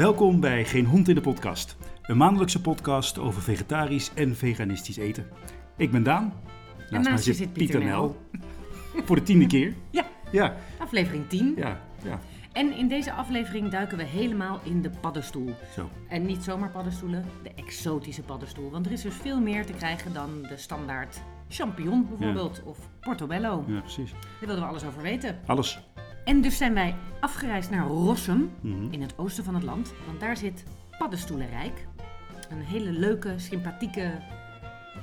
Welkom bij Geen Hond in de Podcast. Een maandelijkse podcast over vegetarisch en veganistisch eten. Ik ben Daan. En naast je zit Pieter Nel. Voor de tiende keer. Ja, Ja, aflevering 10. ja, ja. En in deze aflevering duiken we helemaal in de paddenstoel. Zo. En niet zomaar paddenstoelen, de exotische paddenstoel. Want er is dus veel meer te krijgen dan de standaard champignon bijvoorbeeld. Of portobello. Ja, precies. Daar wilden we alles over weten. Alles. En dus zijn wij afgereisd naar Rossum, Mhm. in het oosten van het land. Want daar zit Paddenstoelenrijk. Een hele leuke, sympathieke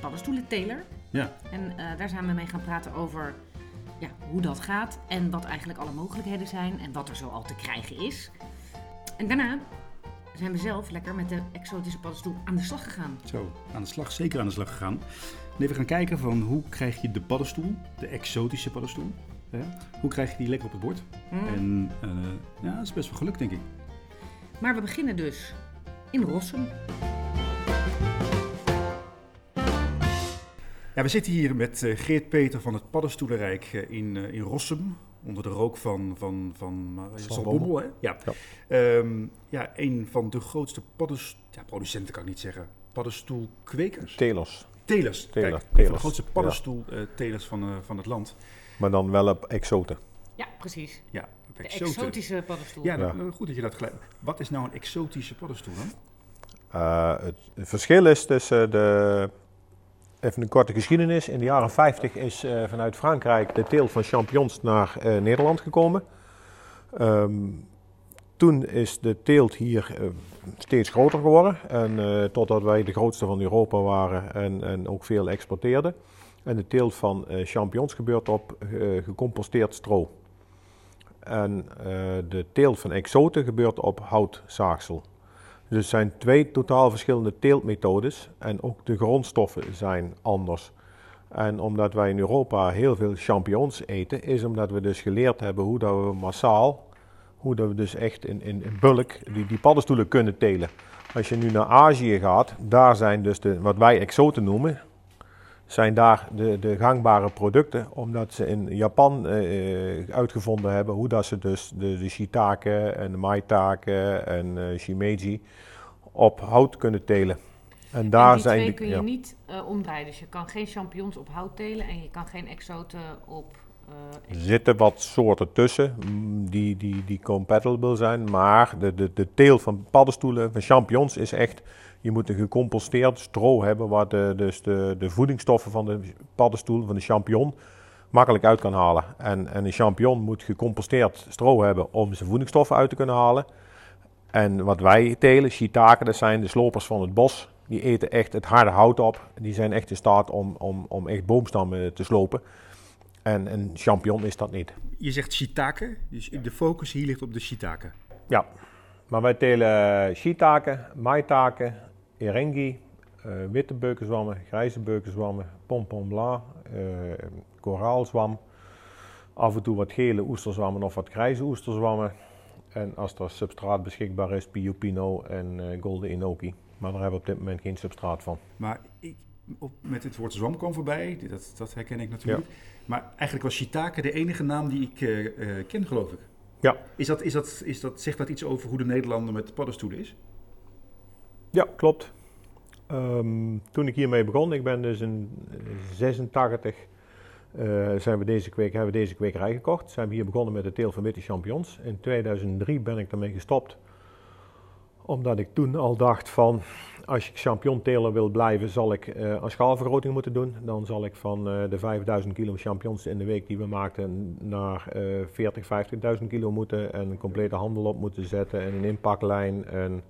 paddenstoelenteler. Ja, En eh, daar zijn we mee gaan praten over ja, hoe dat gaat en wat eigenlijk alle mogelijkheden zijn en wat er zo al te krijgen is. En daarna zijn we zelf lekker met de exotische paddenstoel aan de slag gegaan. zo. Aan de slag, zeker aan de slag gegaan. En even gaan kijken van hoe krijg je de paddenstoel, de exotische paddenstoel. Hè? Hoe krijg je die lekker op het bord? Mm. En eh, ja, dat is best wel gelukt, denk ik. Maar we beginnen dus in Rossum. Ja, we zitten hier met eh, Geert Peter van het Paddenstoelenrijk eh, in, eh, in Rossum. Onder de rook van, van, van Salbommel, hè? Ja. Ja. Ehm, ja, een van de grootste paddenstoel... Ja, producenten kan ik niet zeggen. Paddenstoelkwekers. Telers. Telers. Teler, Kijk, een van de grootste paddenstoeltelers van, eh, van het land. Maar dan wel op exoten. Ja, precies. Ja, op De exotische paddenstoel. Ja, Ja. nou, goed dat je dat gelijk... Wat is nou een exotische paddenstoel dan? Eh, het, het verschil is tussen de. Even een korte geschiedenis. In de jaren 50 is eh, vanuit Frankrijk de teelt van champignons naar eh, Nederland gekomen. Ehm, toen is de teelt hier steeds groter geworden. En, eh, totdat wij de grootste van Europa waren en, en ook veel exporteerden. En de teelt van eh, champignons gebeurt op eh, gecomposteerd stro. En eh, de teelt van exoten gebeurt op houtzaagsel. Dus het zijn twee totaal verschillende teeltmethodes en ook de grondstoffen zijn anders. En omdat wij in Europa heel veel champignons eten, is omdat we dus geleerd hebben hoe dat we massaal, hoe dat we dus echt in, in, in bulk die, die paddenstoelen kunnen telen. Als je nu naar Azië gaat, daar zijn dus de, wat wij exoten noemen, zijn daar de, de gangbare producten, omdat ze in Japan eh, uitgevonden hebben hoe dat ze dus de, de shiitake en de maitake en eh, shimeji op hout kunnen telen. En daar en die zijn twee de- kun je ja. niet eh, omdraaien. Dus je kan geen champignons op hout telen en je kan geen exoten op... eh, Er zitten wat soorten tussen mm, die, die, die compatible zijn, maar de, de, de teel van paddenstoelen, van champignons, is echt, je moet een gecomposteerd stro hebben waar de, dus de, de voedingsstoffen van de paddenstoel, van de champignon, makkelijk uit kan halen. En, en een champignon moet gecomposteerd stro hebben om zijn voedingsstoffen uit te kunnen halen. En wat wij telen, shiitake, dat zijn de slopers van het bos. Die eten echt het harde hout op. Die zijn echt in staat om, om, om echt boomstammen te slopen. En een champignon is dat niet. Je zegt shiitake, dus de focus hier ligt op de shiitake. Ja, maar wij telen shiitake, maitake, erengi, eh, witte beukezwammen, grijze beukezwammen, pompon eh, koraalzwam. Af en toe wat gele oesterzwammen of wat grijze oesterzwammen. En als er substraat beschikbaar is, Pio Pino en eh, Golden Inoki. Maar daar hebben we op dit moment geen substraat van. Maar ik, op, met het woord zwam kwam voorbij, dat, dat herken ik natuurlijk. Maar eigenlijk was shiitake de enige naam die ik eh, ken, geloof ik. Ja. Is dat, is dat, is dat, zegt dat iets over hoe de Nederlander met paddenstoelen is? Ja, klopt. Ehm, toen ik hiermee begon, ik ben dus in 86, eh, zijn we deze kweek, hebben we deze kwekerij gekocht. Zijn we hier begonnen met de teel van witte champignons. In 2003 ben ik daarmee gestopt. Omdat ik toen al dacht van, als ik champignonteler wil blijven, zal ik eh, een schaalvergroting moeten doen. Dan zal ik van eh, de 5000 kilo champignons in de week die we maakten naar eh 40, 50.000 kilo moeten. En een complete handel op moeten zetten en een inpaklijn. En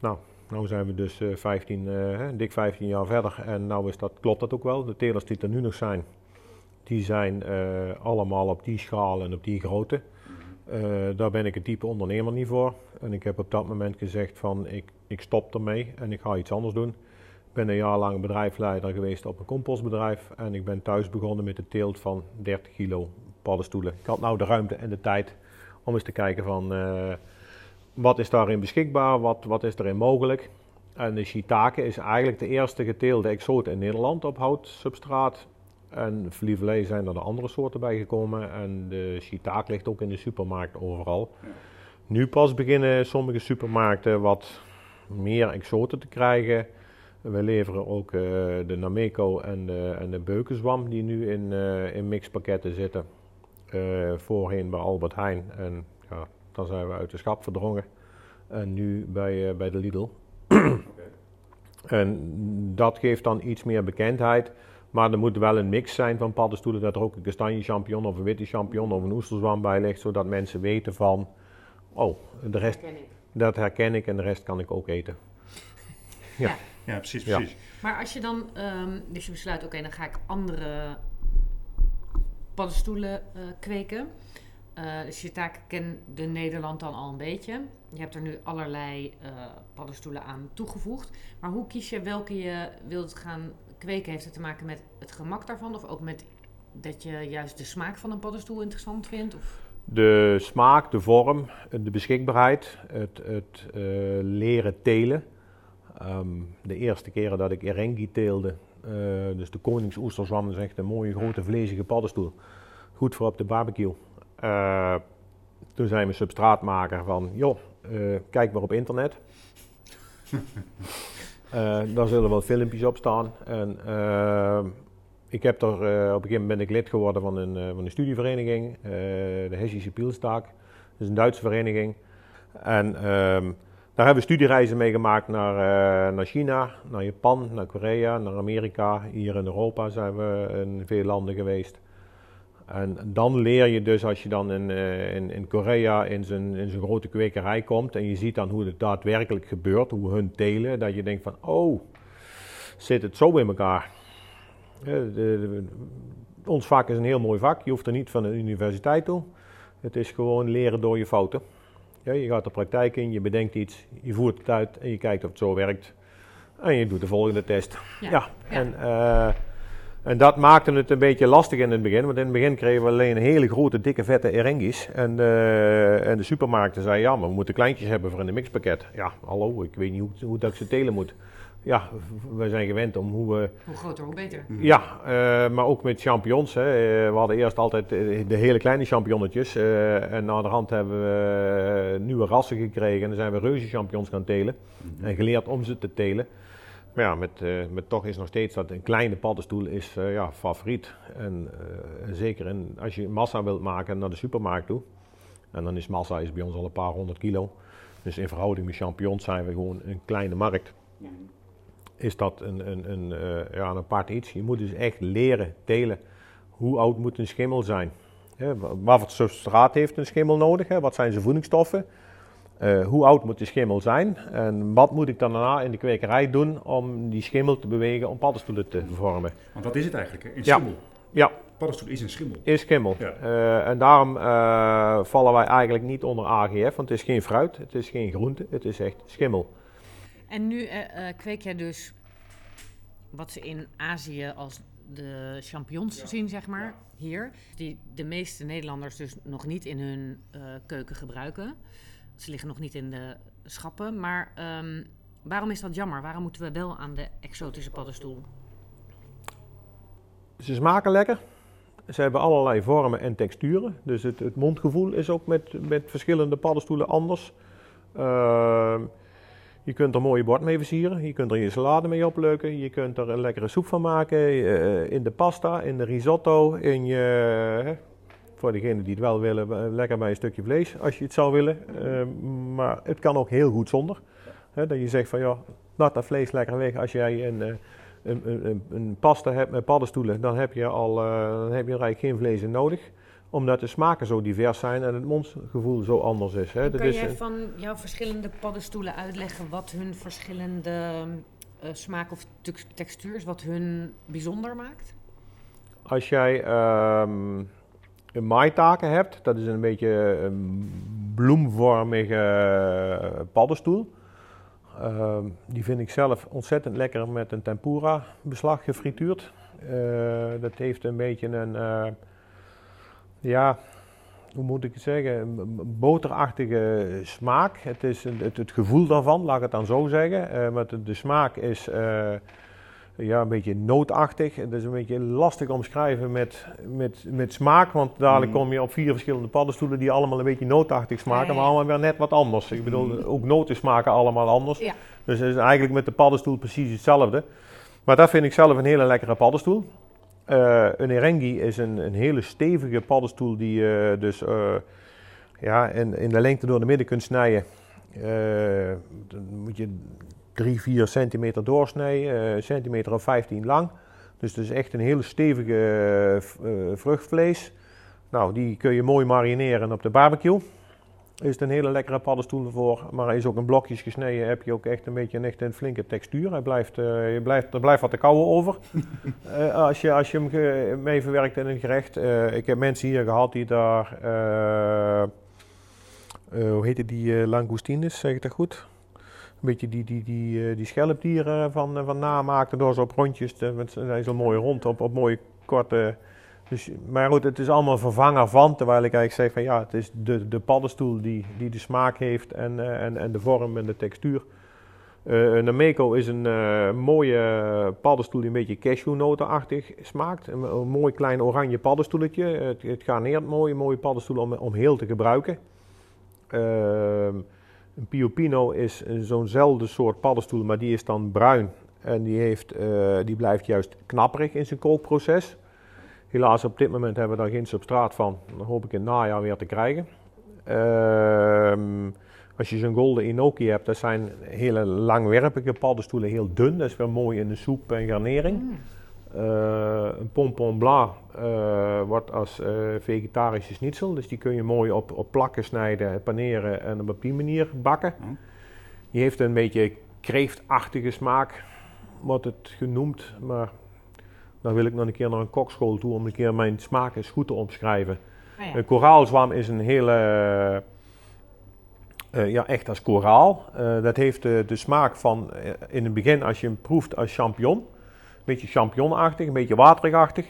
nou, nou zijn we dus eh 15, eh, hè, dik 15 jaar verder en nou is dat, klopt dat ook wel. De telers die er nu nog zijn, die zijn eh, allemaal op die schaal en op die grootte. Eh, daar ben ik een type ondernemer niet voor. En ik heb op dat moment gezegd van ik, ik stop ermee en ik ga iets anders doen. Ik ben een jaar lang bedrijfsleider geweest op een compostbedrijf en ik ben thuis begonnen met de teelt van 30 kilo paddenstoelen. Ik had nou de ruimte en de tijd om eens te kijken van eh, wat is daarin beschikbaar, wat, wat is erin mogelijk. En de shiitake is eigenlijk de eerste geteelde exoot in Nederland op houtsubstraat. En Lieverlee zijn er de andere soorten bij gekomen. En de shiitake ligt ook in de supermarkt overal. Ja. Nu pas beginnen sommige supermarkten wat meer exoten te krijgen. We leveren ook uh, de Nameco en de, en de Beukenzwam die nu in, uh, in mixpakketten zitten. Uh, voorheen bij Albert Heijn en dan zijn we uit de schap verdrongen. En nu bij, bij de Lidl. okay. En dat geeft dan iets meer bekendheid. Maar er moet wel een mix zijn van paddenstoelen, dat er ook een kastanje champignon of een witte champignon of een oesterzwam bij ligt, zodat mensen weten van, oh, de rest, herken dat herken ik en de rest kan ik ook eten. Ja, ja precies, precies. Maar als je dan, um, dus je besluit, oké, dan ga ik andere paddenstoelen uh, kweken. Uh, taak kende Nederland dan al een beetje. Je hebt er nu allerlei uh, paddenstoelen aan toegevoegd. Maar hoe kies je welke je wilt gaan kweken? Heeft het te maken met het gemak daarvan? Of ook met dat je juist de smaak van een paddenstoel interessant vindt? Of? De smaak, de vorm, de beschikbaarheid, het, het leren telen. Um, de eerste keren dat ik Erengi teelde, dus de koningsoesterzwam, is echt een mooie grote vlezige paddenstoel. Goed voor op de barbecue. Uh, toen zei mijn substraatmaker van, joh, kijk maar op internet. daar zullen wel filmpjes op staan. En, ik heb er, uh, op een gegeven moment ben ik lid geworden van een, uh, van een studievereniging, uh, de Hessische Pielstaak. Dat is een Duitse vereniging. En um, daar hebben we studiereizen mee gemaakt naar, naar China, naar Japan, naar Korea, naar Amerika. Hier in Europa zijn we in veel landen geweest. En dan leer je dus als je dan in, in, in Korea in zijn, in zijn grote kwekerij komt en je ziet dan hoe het daadwerkelijk gebeurt, hoe hun telen, dat je denkt van, oh, zit het zo in elkaar? De, de, ons vak is een heel mooi vak. Je hoeft er niet van de universiteit toe. Het is gewoon leren door je fouten. Ja, je gaat de praktijk in, je bedenkt iets, je voert het uit en je kijkt of het zo werkt. En je doet de volgende test. Ja, ja. En, uh, en dat maakte het een beetje lastig in het begin. Want in het begin kregen we alleen hele grote, dikke, vette erengis. En, uh, en de supermarkten zeiden, ja, maar we moeten kleintjes hebben voor in de mixpakket. Ja, hallo, ik weet niet hoe, hoe dat ik ze telen moet ja, we zijn gewend om hoe we... Hoe groter, hoe beter. Ja, uh, maar ook met champignons. Hè. We hadden eerst altijd de hele kleine champignonnetjes. Uh, en na de hand hebben we nieuwe rassen gekregen. En dan zijn we reuze champignons gaan telen. Mm-hmm. En geleerd om ze te telen. Maar ja, met, uh, met toch is nog steeds dat een kleine paddenstoel is ja, favoriet. En zeker in, als je massa wilt maken naar de supermarkt toe. En dan is massa is bij ons al een paar honderd kilo. Dus in verhouding met champignons zijn we gewoon een kleine markt. Mm-hmm is dat een, een, een, ja, een apart iets. Je moet dus echt leren telen. Hoe oud moet een schimmel zijn? Hè, wat voor substraat heeft een schimmel nodig? Hè? Wat zijn zijn voedingsstoffen? Uh, hoe oud moet de schimmel zijn? En wat moet ik dan daarna in de kwekerij doen om die schimmel te bewegen om paddenstoelen te vormen? Want wat is het eigenlijk? Een schimmel? Ja. Paddenstoel is een schimmel. Is schimmel. Ja. Uh, en daarom uh, vallen wij eigenlijk niet onder AGF, want het is geen fruit, het is geen groente, het is echt schimmel. En nu kweek jij dus wat ze in Azië als de champignons zien, zeg maar, hier. Die de meeste Nederlanders dus nog niet in hun uh, keuken gebruiken. Ze liggen nog niet in de schappen. Maar um, waarom is dat jammer? Waarom moeten we wel aan de exotische paddenstoel? Ze smaken lekker. Ze hebben allerlei vormen en texturen. Dus het, het mondgevoel is ook met, met verschillende paddenstoelen anders. Uh, je kunt er mooie bord mee versieren. Je kunt er je salade mee opleuken. Je kunt er een lekkere soep van maken. Uh, in de pasta, in de risotto. In je, voor degenen die het wel willen, uh, lekker bij een stukje vlees als je het zou willen. maar het kan ook heel goed zonder. dat je zegt van ja, laat dat vlees lekker weg. Als jij een, een, een, een pasta hebt met paddenstoelen, dan heb je, al, dan heb je er eigenlijk geen vlees in nodig omdat de smaken zo divers zijn en het mondgevoel zo anders is. Hè. Kan jij van jouw verschillende paddenstoelen uitleggen wat hun verschillende uh, smaak of textuur is, wat hun bijzonder maakt? Als jij um, een maitaken hebt, dat is een beetje een bloemvormige uh, paddenstoel. Uh, die vind ik zelf ontzettend lekker met een tempura beslag gefrituurd. Uh, dat heeft een beetje een ja, hoe moet ik het zeggen, boterachtige smaak. Het is het, gevoel daarvan, laat ik het dan zo zeggen. Maar de, de, smaak is ja, een beetje nootachtig. Het is een beetje lastig omschrijven met, met, met smaak, want dadelijk Mm. kom je op vier verschillende paddenstoelen die allemaal een beetje nootachtig smaken, maar allemaal weer net wat anders. Ik bedoel, Mm. ook noten smaken allemaal anders. Ja. Dus het is eigenlijk met de paddenstoel precies hetzelfde. Maar dat vind ik zelf een hele lekkere paddenstoel. Eh, een Erengi is een, een hele stevige paddenstoel die je dus eh, ja, in, in de lengte door de midden kunt snijden. Eh, dan moet je 3, 4 centimeter doorsnijden, eh, centimeter of 15 lang. Dus het is echt een hele stevige eh, eh, vruchtvlees. Nou, die kun je mooi marineren op de barbecue. Is het een hele lekkere paddenstoel ervoor. Maar hij is ook in blokjes gesneden. Heb je ook echt een beetje een, echt een flinke textuur. Hij blijft, je blijft, er blijft wat te kauwen over. Als, je, als je hem mee verwerkt in een gerecht. Ik heb mensen hier gehad die daar. hoe heette die langoustines? Zeg ik dat goed? Een beetje die, die, die, eh, die schelpdieren van, eh, van namaakten door zo op rondjes. te- met- Ze zijn zo mooi rond op, op mooie korte. Dus, maar goed, het is allemaal vervanger van. Terwijl ik eigenlijk zeg van ja, het is de, de paddenstoel die, die de smaak heeft en, eh, en, en de vorm en de textuur. Eh, een Ameco is een eh, mooie paddenstoel die een beetje cashewnotenachtig smaakt. Een, een mooi klein oranje paddenstoeletje. Het, het garneert mooi, mooie paddenstoel om, om heel te gebruiken. Ehm, een Pio Pino is een zo'nzelfde soort paddenstoel, maar die is dan bruin. En die, heeft, eh, die blijft juist knapperig in zijn kookproces. Helaas op dit moment hebben we daar geen substraat van. Dat hoop ik in het najaar weer te krijgen. Ehm, als je zo'n Golden Inoki hebt, dat zijn hele langwerpige paddenstoelen, heel dun. Dat is weer mooi in de soep en garnering. Mm. Eh, een pompon blanc eh, wordt als eh, vegetarische schnitzel. Dus die kun je mooi op, op plakken snijden, paneren en op die manier bakken. Oh. Die heeft een beetje kreeftachtige smaak, wordt het genoemd. Maar dan wil ik nog een keer naar een kokschool toe om een keer mijn smaak eens goed te omschrijven. Ja. Een koraalzwam is een hele, eh, ja echt als koraal. Eh, dat heeft de, de smaak van, in het begin als je hem proeft als champignon. Een beetje champignonachtig, een beetje waterigachtig.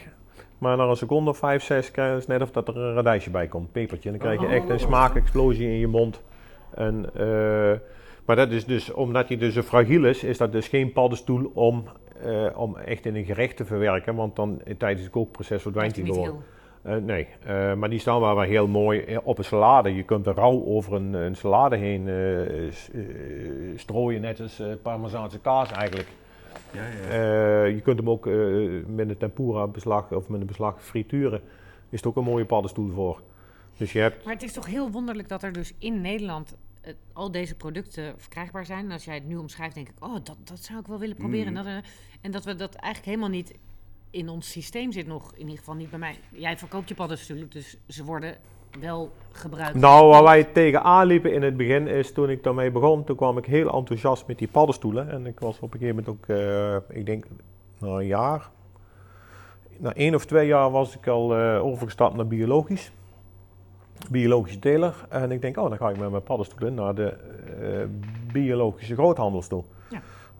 Maar na een seconde of vijf, zes krijg je net of dat er een radijsje bij komt, pepertje. En dan krijg je echt een smaakexplosie in je mond. En, eh, maar dat is dus, omdat hij dus zo fragiel is, is dat dus geen paddenstoel om, eh, om echt in een gerecht te verwerken. Want dan eh, tijdens het kookproces verdwijnt hij. Eh, nee, maar die staan wel wel heel mooi op een salade. Je kunt er rauw over een, een salade heen strooien, net als parmezaanse kaas eigenlijk. Ja, ja. Eh, je kunt hem ook eh, met een tempura beslag of met een beslag frituren. Is er ook een mooie paddenstoel voor. Dus je hebt Maar het is toch heel wonderlijk dat er dus in Nederland eh, al deze producten verkrijgbaar zijn. En als jij het nu omschrijft, denk ik, oh, dat, dat zou ik wel willen proberen. Mm. En, dat, en dat we dat eigenlijk helemaal niet in ons systeem zit nog, in ieder geval niet bij mij. Jij verkoopt je paddenstoelen, dus ze worden wel gebruikt. Nou, waar wij tegenaan liepen in het begin is toen ik daarmee begon, toen kwam ik heel enthousiast met die paddenstoelen. En ik was op een gegeven moment ook, eh, ik denk, na een jaar, na één of twee jaar was ik al eh, overgestapt naar biologisch. Biologische teler. En ik denk, oh, dan ga ik met mijn paddenstoelen naar de eh, biologische groothandels toe.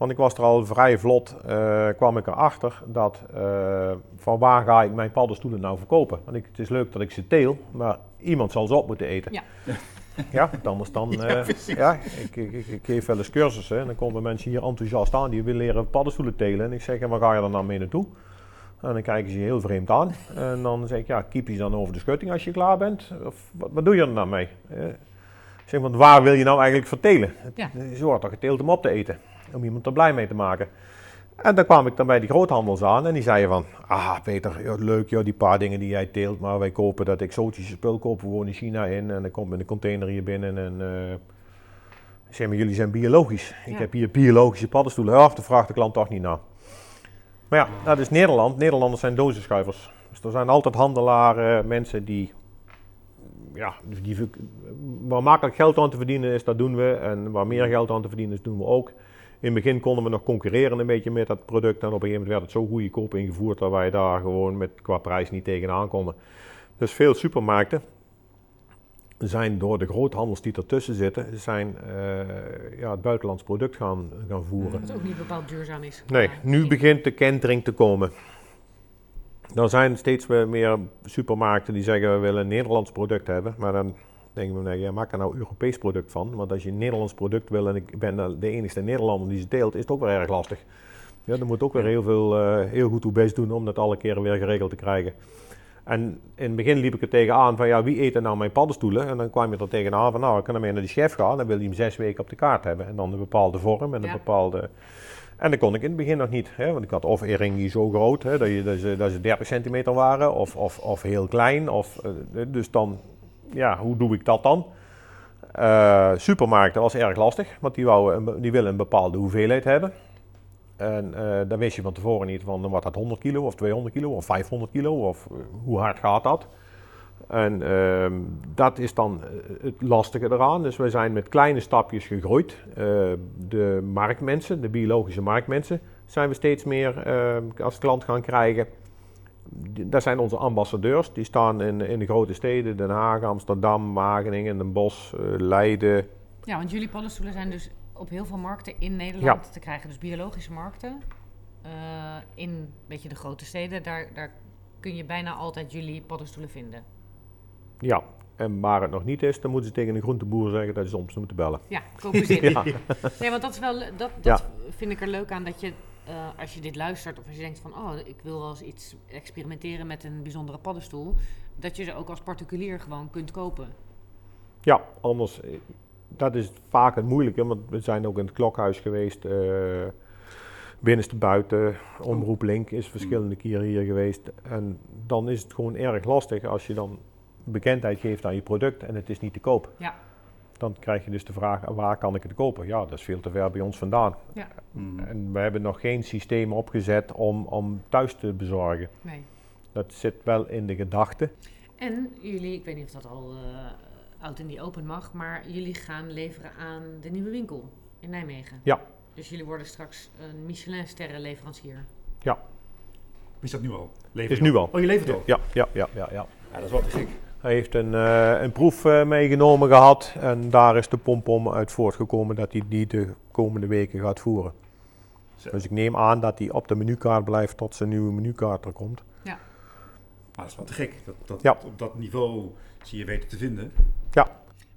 Ja. Want ik was er al vrij vlot, eh, kwam ik erachter dat eh, van waar ga ik mijn paddenstoelen nou verkopen. Want ik, het is leuk dat ik ze teel, maar iemand zal ze op moeten eten. Ja. Ja, anders dan. Ja, eh, ja, ik, ik, ik, ik geef wel eens cursussen en dan komen mensen hier enthousiast aan die willen leren paddenstoelen telen. En ik zeg, en waar ga je dan nou mee naartoe? En dan kijken ze je heel vreemd aan. En dan zeg ik, ja, kiep je dan over de schutting als je klaar bent? Of wat, wat doe je er nou mee? Ik zeg, want waar wil je nou eigenlijk vertelen? Ja. Ze wordt toch geteeld om op te eten, om iemand er blij mee te maken. En dan kwam ik dan bij die groothandels aan en die zeiden van, ah Peter, ja, leuk joh, die paar dingen die jij teelt, maar wij kopen dat exotische spul, kopen we gewoon in China in en dan komt met een container hier binnen en ik zeg maar, jullie zijn biologisch. Ik Ja. heb hier biologische paddenstoelen, ja, daar vraagt de klant toch niet naar. Maar ja, dat is Nederland. Nederlanders zijn dozenschuivers. Dus er zijn altijd handelaren, mensen die, ja, die, waar makkelijk geld aan te verdienen is, dat doen we. En waar meer geld aan te verdienen is, doen we ook. In het begin konden we nog concurreren een beetje met dat product. En op een gegeven moment werd het zo goedkoop ingevoerd dat wij daar gewoon met, qua prijs niet tegenaan konden. Dus veel supermarkten zijn door de groothandels die ertussen zitten, zijn eh, ja, het buitenlands product gaan, gaan voeren. Wat ook niet bepaald duurzaam is. Nee, nu begint de kentering te komen. Er zijn steeds meer supermarkten die zeggen we willen een Nederlands product hebben. Maar dan denken we, nee, ja, maak er nou een Europees product van. Want als je een Nederlands product wil en ik ben de enige Nederlander die ze deelt, is het ook wel erg lastig. Ja, dan moet ook weer heel, veel, eh, heel goed uw best doen om dat alle keren weer geregeld te krijgen. En in het begin liep ik er tegenaan van, ja, wie eet er nou mijn paddenstoelen? En dan kwam je er tegenaan van, nou, ik kan ermee naar de chef gaan. Dan wil hij hem zes weken op de kaart hebben. En dan een bepaalde vorm en een Ja. bepaalde... En dat kon ik in het begin nog niet. Hè? Want ik had of die zo groot, hè, dat, je, dat, ze, dat ze 30 centimeter waren, of, of, of heel klein. Of, eh, dus dan, ja, hoe doe ik dat dan? Eh, supermarkten was erg lastig, want die, die willen een bepaalde hoeveelheid hebben. En eh dan wist je van tevoren niet van wat dat 100 kilo of 200 kilo of 500 kilo of eh, hoe hard gaat dat. En ehm, dat is dan het lastige eraan. Dus we zijn met kleine stapjes gegroeid. De marktmensen, de biologische marktmensen, zijn we steeds meer eh, als klant gaan krijgen. Dat zijn onze ambassadeurs. Die staan in, in de grote steden, Den Haag, Amsterdam, Wageningen, Den Bosch, eh, Leiden. Ja, want jullie paddenstoelen zijn dus op heel veel markten in Nederland te krijgen. Dus biologische markten. eh, in een beetje de grote steden, daar, daar kun je bijna altijd jullie paddenstoelen vinden. Ja, en waar het nog niet is, dan moeten ze tegen een groenteboer zeggen dat ze soms moeten bellen. Ja, kopen ze in. Ja. Nee, want dat, is wel, dat, dat vind ik er leuk aan dat je, eh, als je dit luistert of als je denkt van, oh, ik wil wel eens iets experimenteren met een bijzondere paddenstoel, dat je ze ook als particulier gewoon kunt kopen. Ja, anders, eh, dat is vaak het moeilijke, want we zijn ook in het klokhuis geweest, eh binnenste buiten, Omroep Link is verschillende keren hier geweest. En dan is het gewoon erg lastig als je dan bekendheid geeft aan je product en het is niet te koop. Ja. Dan krijg je dus de vraag, waar kan ik het kopen? Ja, dat is veel te ver bij ons vandaan. Mhm. En we hebben nog geen systeem opgezet om, om thuis te bezorgen. Nee. Dat zit wel in de gedachte. En jullie, ik weet niet of dat al eh oud in die open mag, maar jullie gaan leveren aan de nieuwe winkel in Nijmegen. Ja. Dus jullie worden straks een Michelin-sterrenleverancier. Is dat nu al? Lever Is nu al. Oh, je levert al? Ja, ja, ja, ja. ja. Ja, dat is wel te gek. Hij heeft een, eh, een proef eh, meegenomen gehad en daar is de pompom uit voortgekomen dat hij die de komende weken gaat voeren. Zo. Dus ik neem aan dat hij op de menukaart blijft tot zijn nieuwe menukaart er komt. Maar dat is wel te gek. Dat, dat, Ja. Op dat niveau zie je weten te vinden.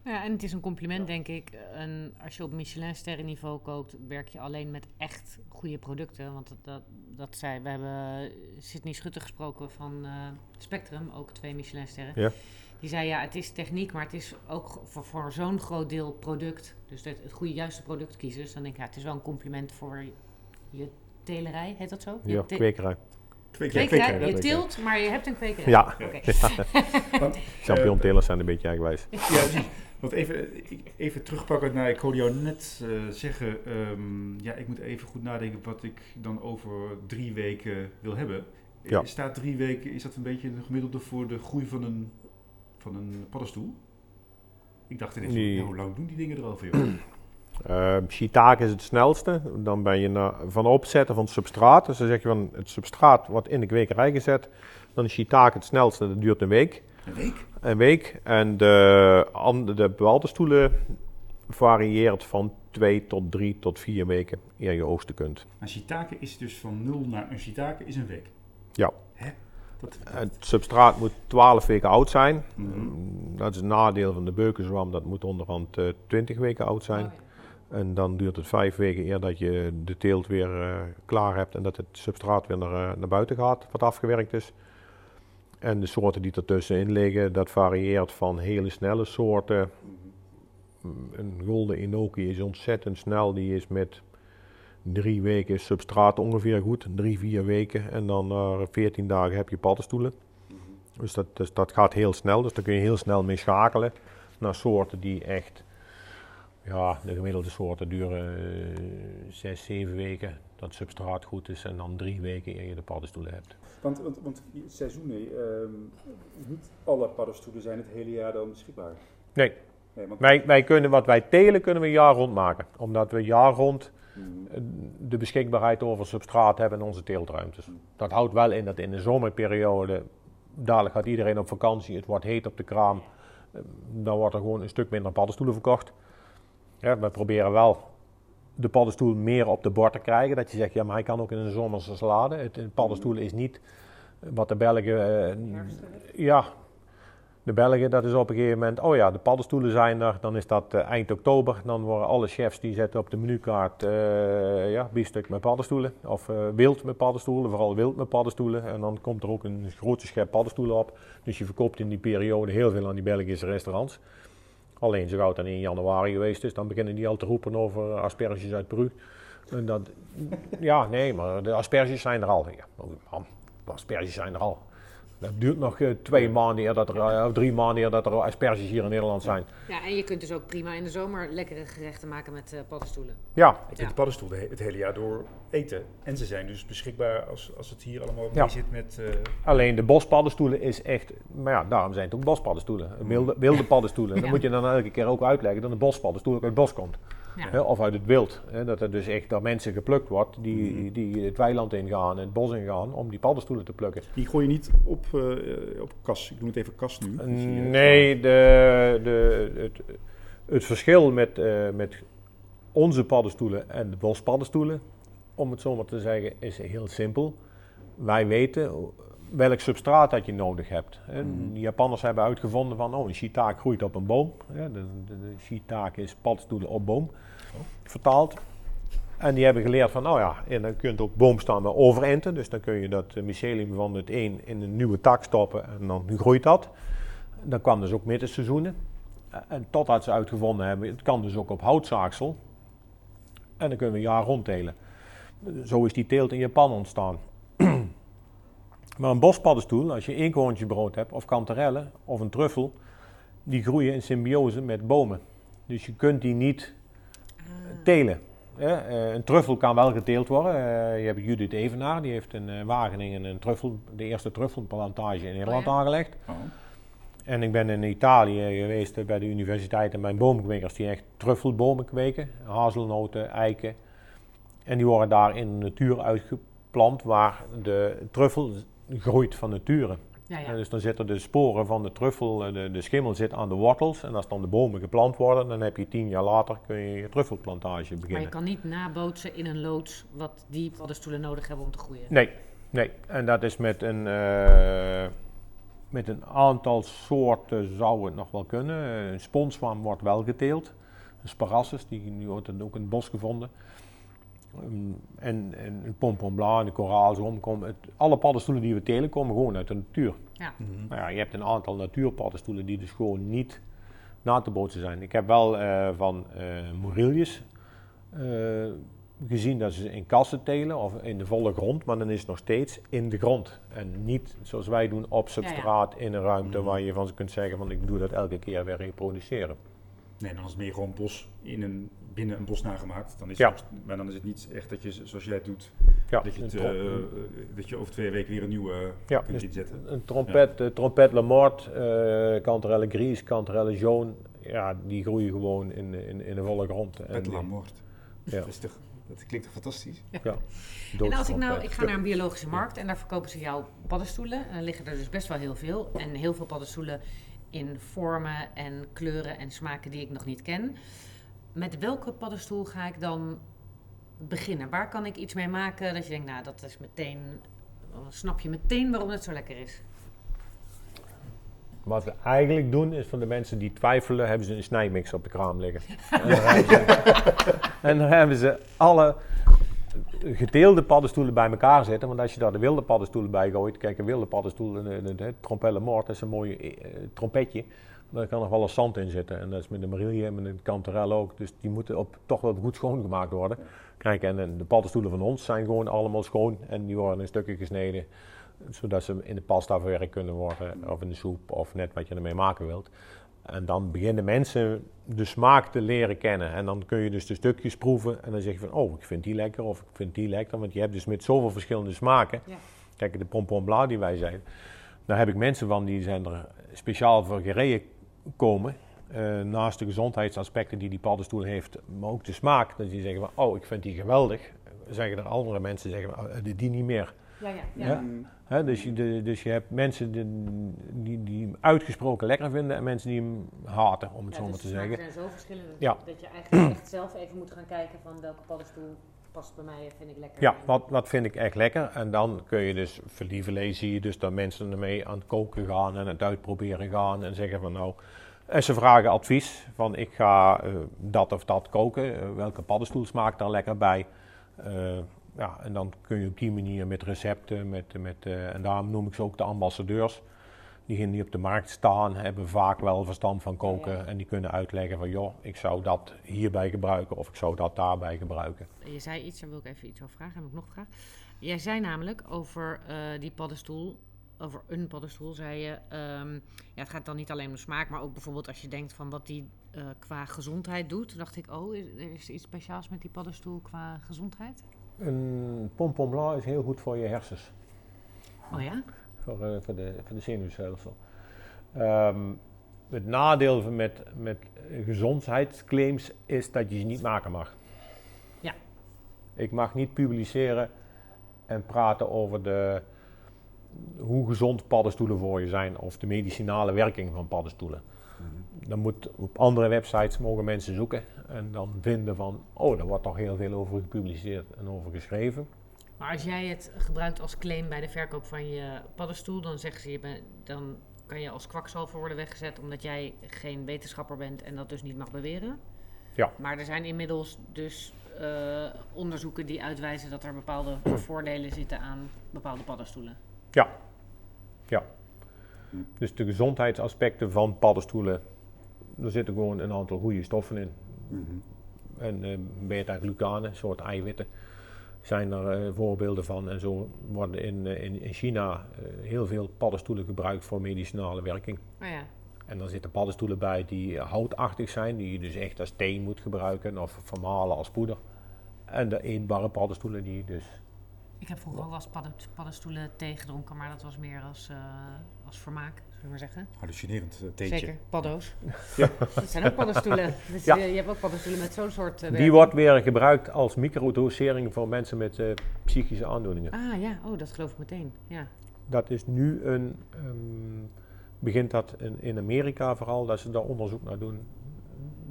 Ja, en het is een compliment, denk ik. En als je op Michelin-sterrenniveau koopt, werk je alleen met echt goede producten. Want dat, dat, dat zei, we hebben Sydney Schutte gesproken van eh, Spectrum, ook twee Michelin-sterren. Ja. Die zei, ja, het is techniek, maar het is ook voor, voor zo'n groot deel product. Dus het, het goede, juiste product kiezen. Dus dan denk ik, ja, het is wel een compliment voor je telerij, heet dat zo? Je Ja, te- kwekerij. Twee Kwekerij, kwekerij, je dat- teelt, maar je hebt een kwekerij. Ja. Oké. Champignontelers zijn een beetje eigenwijs. Ja. Want even, even terugpakken naar, ik hoorde jou net eh, zeggen, ehm, ja, ik moet even goed nadenken wat ik dan over drie weken wil hebben. Ja. Eh, Staat drie weken, is dat een beetje een gemiddelde voor de groei van een, van een paddenstoel? Ik dacht ineens, Nee. hoe lang doen die dingen er al voor? joh? Eh shiitake is het snelste. Dan ben je na, van opzetten van het substraat. Dus dan zeg je van het substraat wordt in de kwekerij gezet. Dan is shiitake het snelste, dat duurt een week. Een week? Een week. En de, andere- de paddenstoelen varieert van twee tot drie tot vier weken eer je oogsten kunt. Een shiitake is dus van nul naar een shiitake is een week. Ja. Het substraat moet 12 weken oud zijn. Mhm. Dat is een nadeel van de beukenzwam. Dat moet onderhand eh 20 weken oud zijn. Oh, ja. En dan duurt het vijf weken eer dat je de teelt weer eh, klaar hebt en dat het substraat weer naar, eh, naar buiten gaat, wat afgewerkt is. En de soorten die ertussenin liggen, dat varieert van hele snelle soorten. Mm, Een golden enoki is ontzettend snel, die is met drie weken substraat ongeveer goed, drie, vier weken. En dan na 14 dagen heb je paddenstoelen. Dus dat, dus dat gaat heel snel, dus daar kun je heel snel mee schakelen naar soorten die echt ja, de gemiddelde soorten duren eh, zes, zeven weken dat het substraat goed is en dan drie weken eer je de paddenstoelen hebt. Want, want, want seizoenen, ehm, niet alle paddenstoelen zijn het hele jaar dan beschikbaar. Nee, Nee, want, wij, wij kunnen wat wij telen kunnen we jaar rond maken. Omdat we jaar rond eh, de beschikbaarheid over substraat hebben in onze teeltruimtes. Dat houdt wel in dat in de zomerperiode, dadelijk gaat iedereen op vakantie, het wordt heet op de kraam. eh, Dan wordt er gewoon een stuk minder paddenstoelen verkocht. Ja, we proberen wel de paddenstoel meer op de bord te krijgen. Dat je zegt, ja, maar hij kan ook in een zomerse salade. Het, paddenstoel is niet wat de Belgen... eh, ja, de Belgen, dat is op een gegeven moment, oh ja, de paddenstoelen zijn er, dan is dat eh, eind oktober. Dan worden alle chefs die zetten op de menukaart uh, ja, biefstuk met paddenstoelen. Of uh, wild met paddenstoelen, vooral wild met paddenstoelen. En dan komt er ook een grote schep paddenstoelen op. Dus je verkoopt in die periode heel veel aan die Belgische restaurants. Alleen zo gauw dan in januari geweest is, dan beginnen die al te roepen over asperges uit Peru. En dat, ja, nee, maar de asperges zijn er al. Ja, asperges zijn er al. Dat duurt nog uh, twee maanden eer dat er, uh, of drie maanden eer dat er asperges hier in Nederland zijn. Ja, en je kunt dus ook prima in de zomer lekkere gerechten maken met uh, paddenstoelen. Ja. Ik heb de paddenstoelen het hele jaar door eten. En ze zijn dus beschikbaar als, als het hier allemaal mee zit met... Alleen de bospaddenstoelen is echt... Maar ja, daarom zijn het ook bospaddenstoelen. Wilde, wilde paddenstoelen. Ja. Dan moet je dan elke keer ook uitleggen dat een bospaddenstoel ook uit het bos komt. Ja. of uit het wild. dat er dus echt door mensen geplukt wordt die, mm. die het weiland ingaan, het bos ingaan om die paddenstoelen te plukken. Die gooi je niet op, uh, op kas. Ik noem het even kas nu. nee, de, de, het, het verschil met, uh, met onze paddenstoelen en de bospaddenstoelen, om het zo maar te zeggen, is heel simpel. Wij weten welk substraat dat je nodig hebt. Mm. De Japanners hebben uitgevonden van, oh, een shiitake groeit op een boom. De, de, de shiitake is paddenstoelen op boom, oh. vertaald. En die hebben geleerd van, nou ja, en dan kun je ook boomstammen overenten. Dus dan kun je dat mycelium van het een in een nieuwe tak stoppen en dan groeit dat. Dan kwam dus ook middenseizoenen. En totdat ze uitgevonden hebben, het kan dus ook op houtzaaksel. En dan kunnen we een jaar rond telen. Zo is die teelt in Japan ontstaan. Maar een bospaddenstoel, als je eekhoorntjesbrood hebt, of kanterellen, of een truffel, die groeien in symbiose met bomen. Dus je kunt die niet ah. telen. Eh, een truffel kan wel geteeld worden. Eh, je hebt Judith Evenaar, die heeft in uh, Wageningen een truffel, de eerste truffelplantage in Nederland oh aangelegd. Oh. En ik ben in Italië geweest bij de universiteit en mijn boomkwekers die echt truffelbomen kweken. Hazelnoten, eiken. En die worden daar in de natuur uitgeplant waar de truffel groeit van nature. Ja, ja. dus dan zitten de sporen van de truffel, eh, de, de, schimmel zit aan de wortels. En als dan de bomen geplant worden, dan heb je tien jaar later kun je je truffelplantage beginnen. Maar je kan niet nabootsen in een loods wat die paddenstoelen nodig hebben om te groeien? Nee, nee. En dat is met een, uh, met een aantal soorten zou het nog wel kunnen. Een sponswam wordt wel geteeld. Een sparassus, die nu wordt ook in het bos gevonden. Um, en, en een pompombla en de het, alle paddenstoelen die we telen komen gewoon uit de natuur. Ja. Mm nou ja, je hebt een aantal natuurpaddenstoelen die dus gewoon niet na te bootsen zijn. Ik heb wel uh, van uh, uh, gezien dat ze in kassen telen of in de volle grond, maar dan is het nog steeds in de grond. En niet zoals wij doen op substraat in een ruimte mm waar je van ze kunt zeggen van ik doe dat elke keer weer reproduceren. Nee, dan is het meer gewoon bos in een binnen een bos nagemaakt. Dan is het, maar dan is het niet echt dat je, zoals jij het doet, ja, dat, je het, uh, dat je over twee weken weer een nieuwe ja, kunt dus inzetten. Een trompet, ja. trompet Lamort, uh, Cantarelle Gris, Cantarelle Jaune, ja, die groeien gewoon in, in, in de volle grond. Trompet Lamort. Ja. Dat, is toch, dat klinkt toch fantastisch? Ja. En als ik nou, ik ga naar een biologische markt en daar verkopen ze jouw paddenstoelen. En dan liggen er dus best wel heel veel. En heel veel paddenstoelen in vormen en kleuren en smaken die ik nog niet ken met welke paddenstoel ga ik dan beginnen? Waar kan ik iets mee maken dat je denkt, nou, dat is meteen, dan snap je meteen waarom het zo lekker is? Wat we eigenlijk doen is voor de mensen die twijfelen, hebben ze een snijmix op de kraam liggen. en, dan ze, en dan hebben ze alle gedeelde paddenstoelen bij elkaar zitten. Want als je daar de wilde paddenstoelen bij gooit, kijk, een wilde paddenstoel, een, een, trompelle moord, dat is een mooi eh, trompetje. Daar kan nog wel eens zand in zitten. En dat is met de marille en met de kanterel ook. Dus die moeten op, toch wel goed schoongemaakt worden. Kijk, en, de paddenstoelen van ons zijn gewoon allemaal schoon. En die worden in stukken gesneden. Zodat ze in de pasta verwerkt kunnen worden. Of in de soep. Of net wat je ermee maken wilt. En dan beginnen mensen de smaak te leren kennen. En dan kun je dus de stukjes proeven. En dan zeg je van, oh, ik vind die lekker. Of ik vind die lekker. Want je hebt dus met zoveel verschillende smaken. Ja. Kijk, de pompon die wij zijn. Daar heb ik mensen van die zijn er speciaal voor gereden komen. Uh, naast de gezondheidsaspecten die die paddenstoel heeft, maar ook de smaak. Dat die zeggen van, oh, ik vind die geweldig. Zeggen er andere mensen, zeggen van, oh, die niet meer. Ja, ja, ja. ja? Dus, je, de, dus je hebt mensen die, die, die, hem uitgesproken lekker vinden en mensen die hem haten, om het zo maar dus te zeggen. Er zijn zo verschillende ja. dat je eigenlijk echt zelf even moet gaan kijken van welke paddenstoel past bij mij, vind ik lekker. Ja, wat, wat vind ik echt lekker. En dan kun je dus, zie je dus dat mensen ermee aan het koken gaan en het uitproberen gaan en zeggen van nou... En ze vragen advies van ik ga uh, dat of dat koken, uh, welke paddenstoel smaakt daar lekker bij. Uh, ja, en dan kun je op die manier met recepten, met, met, en daarom noem ik ze ook de ambassadeurs diegenen die op de markt staan, hebben vaak wel verstand van koken. En die kunnen uitleggen van, joh, ik zou dat hierbij gebruiken of ik zou dat daarbij gebruiken. Je zei iets, daar wil ik even iets over vragen. Heb ik nog vraag? Jij zei namelijk over uh, die paddenstoel, over een paddenstoel, zei je... Um, ja, het gaat dan niet alleen om de smaak, maar ook bijvoorbeeld als je denkt van wat die uh, qua gezondheid doet. Dacht ik, oh, is, is er iets speciaals met die paddenstoel qua gezondheid? Een pompon is heel goed voor je hersens. Oh ja? voor, uh, voor, de, voor de zenuwstelsel. Um, het nadeel met, met gezondheidsclaims is dat je ze niet maken mag. Ja. Ik mag niet publiceren en praten over de, hoe gezond paddenstoelen voor je zijn of de medicinale werking van paddenstoelen. Mhm. Dan moet op andere websites mogen mensen zoeken en dan vinden van, oh, daar wordt toch heel veel over gepubliceerd en over geschreven. Maar als jij het gebruikt als claim bij de verkoop van je paddenstoel, dan zeggen ze je dan kan je als kwakzalver worden weggezet omdat jij geen wetenschapper bent en dat dus niet mag beweren. Ja. Maar er zijn inmiddels dus uh, onderzoeken die uitwijzen dat er bepaalde voordelen zitten aan bepaalde paddenstoelen. Ja. Ja. Dus de gezondheidsaspecten van paddenstoelen, er zitten gewoon een aantal goede stoffen in. Mm -hmm. En uh, beta-glucanen, een soort eiwitten zijn er uh, voorbeelden van. En zo worden in, uh, in, in, China heel veel paddenstoelen gebruikt voor medicinale werking. Oh ja. En dan zitten paddenstoelen bij die houtachtig zijn, die je dus echt als thee moet gebruiken of vermalen als poeder. En de eetbare paddenstoelen die dus... Ik heb vroeger ook wel eens paddenstoelen thee gedronken, maar dat was meer als, als vermaak we maar zeggen. Hallucinerend uh, theetje. Zeker, paddo's. Ja. dat zijn ook paddenstoelen. Dus ja. je, je, hebt ook paddenstoelen met zo'n soort... Uh, Die wordt weer gebruikt als microdosering voor mensen met uh, psychische aandoeningen. Ah ja, oh, dat geloof ik meteen. Ja. Dat is nu een... Um, begint dat in, in Amerika vooral, dat ze daar onderzoek naar doen.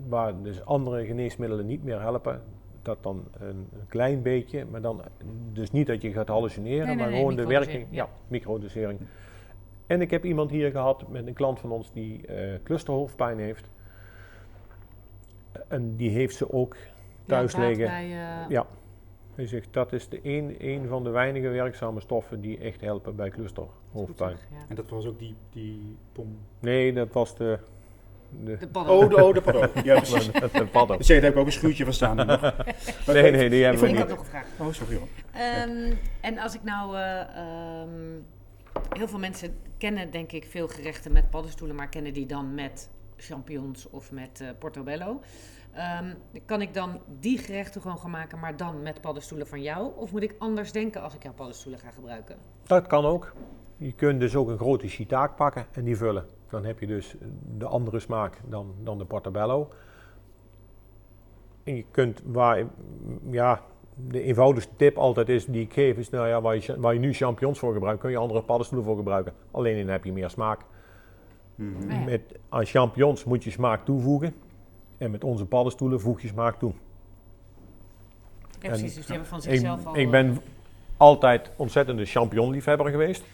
Waar dus andere geneesmiddelen niet meer helpen dat dan een, een, klein beetje, maar dan dus niet dat je gaat hallucineren, nee, nee, maar gewoon de werking, ja, ja microdosering. En ik heb iemand hier gehad met een klant van ons die uh, clusterhoofdpijn heeft. En die heeft ze ook thuis ja, liggen. Bij, uh... Ja. Hij zegt dat is de een, een van de weinige werkzame stoffen die echt helpen bij clusterhoofdpijn. Ja. En dat was ook die, die pom? Nee, dat was de. De, de Oh, de, oh, de paddo. Ja, precies. de, de paddo. Dus daar heb ik ook een schuurtje van staan. nee, nee, die hebben we niet. Ik had nog een vraag. Oh, sorry hoor. Um, en als ik nou... Uh, um, heel veel mensen kennen denk ik veel gerechten met paddenstoelen, maar kennen die dan met champignons of met uh, portobello. Um, kan ik dan die gerechten gewoon gaan maken, maar dan met paddenstoelen van jou? Of moet ik anders denken als ik jouw paddenstoelen ga gebruiken? Dat kan ook. Je kunt dus ook een grote shiitake pakken en die vullen. Dan heb je dus de andere smaak dan, dan de portobello. En je kunt waar, ja, de eenvoudigste tip altijd is die ik geef, is nou ja, waar je, waar je nu champignons voor gebruikt, kun je andere paddenstoelen voor gebruiken. Alleen dan heb je meer smaak. Mm -hmm. Met, aan champignons moet je smaak toevoegen. En met onze paddenstoelen voeg je smaak toe. Ja, precies, dus die hebben van zichzelf ik, al... Ik ben altijd ontzettende champignonliefhebber geweest.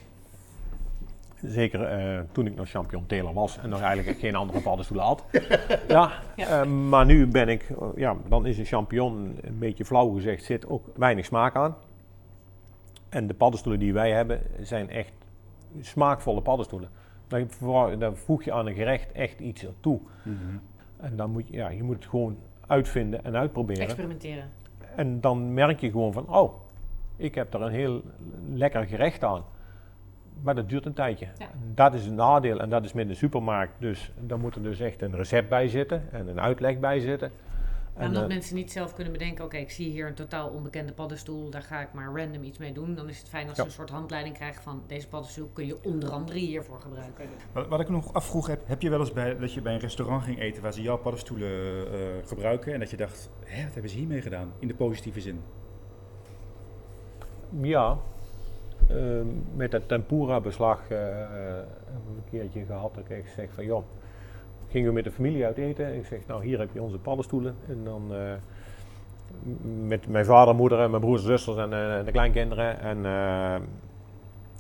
Zeker uh, toen ik nog champion teler was en nog eigenlijk geen andere paddenstoelen had. ja, ja. Uh, maar nu ben ik, uh, ja, dan is een champignon, een beetje flauw gezegd, zit ook weinig smaak aan. En de paddenstoelen die wij hebben zijn echt smaakvolle paddenstoelen. Dan, dan voeg je aan een gerecht echt iets toe. Mm -hmm. En dan moet je, ja, je moet het gewoon uitvinden en uitproberen. Experimenteren. En dan merk je gewoon van, oh, ik heb er een heel lekker gerecht aan. Maar dat duurt een tijdje. Ja. Dat is een nadeel en dat is met de supermarkt. Dus dan moet er dus echt een recept bij zitten en een uitleg bij zitten. En omdat uh, mensen niet zelf kunnen bedenken, oké, okay, ik zie hier een totaal onbekende paddenstoel, daar ga ik maar random iets mee doen. Dan is het fijn als ja. je een soort handleiding krijgt van deze paddenstoel kun je onder andere hiervoor gebruiken. Wat, wat ik nog afvroeg heb, heb je wel eens bij, dat je bij een restaurant ging eten waar ze jouw paddenstoelen uh, gebruiken en dat je dacht, hé, wat hebben ze hiermee gedaan? In de positieve zin. Ja, uh, met het tempura-beslag uh, een keertje gehad. Dat ik zeg van, joh, gingen we met de familie uit eten. Ik zeg, nou hier heb je onze paddenstoelen. En dan uh, met mijn vader, moeder en mijn broers en zusters en de kleinkinderen. En,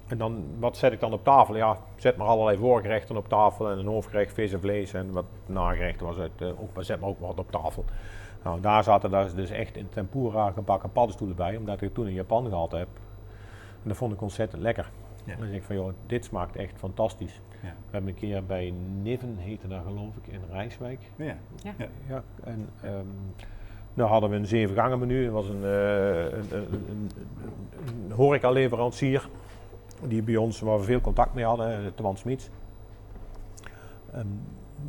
en dan, wat zet ik dan op tafel? Ja, zet maar allerlei voorgerechten op tafel en een hoofdgerecht, vis en vlees en wat nagerechten was het. ook, zet maar ook wat op tafel. Nou, daar zaten dus echt in tempura gebakken paddenstoelen bij, omdat ik toen in Japan gehad heb. En dat vond ik ontzettend lekker. Ja. Dan denk ik van, joh, dit smaakt echt fantastisch. Ja. We hebben een keer bij Niven, heette dat geloof ik, in Rijswijk. Ja. ja. ja. En um, nou hadden we een zeven gangen menu. Dat was een, uh, een, een, een, een horeca-leverancier die bij ons, waar we veel contact mee hadden, Twan Smits. Um,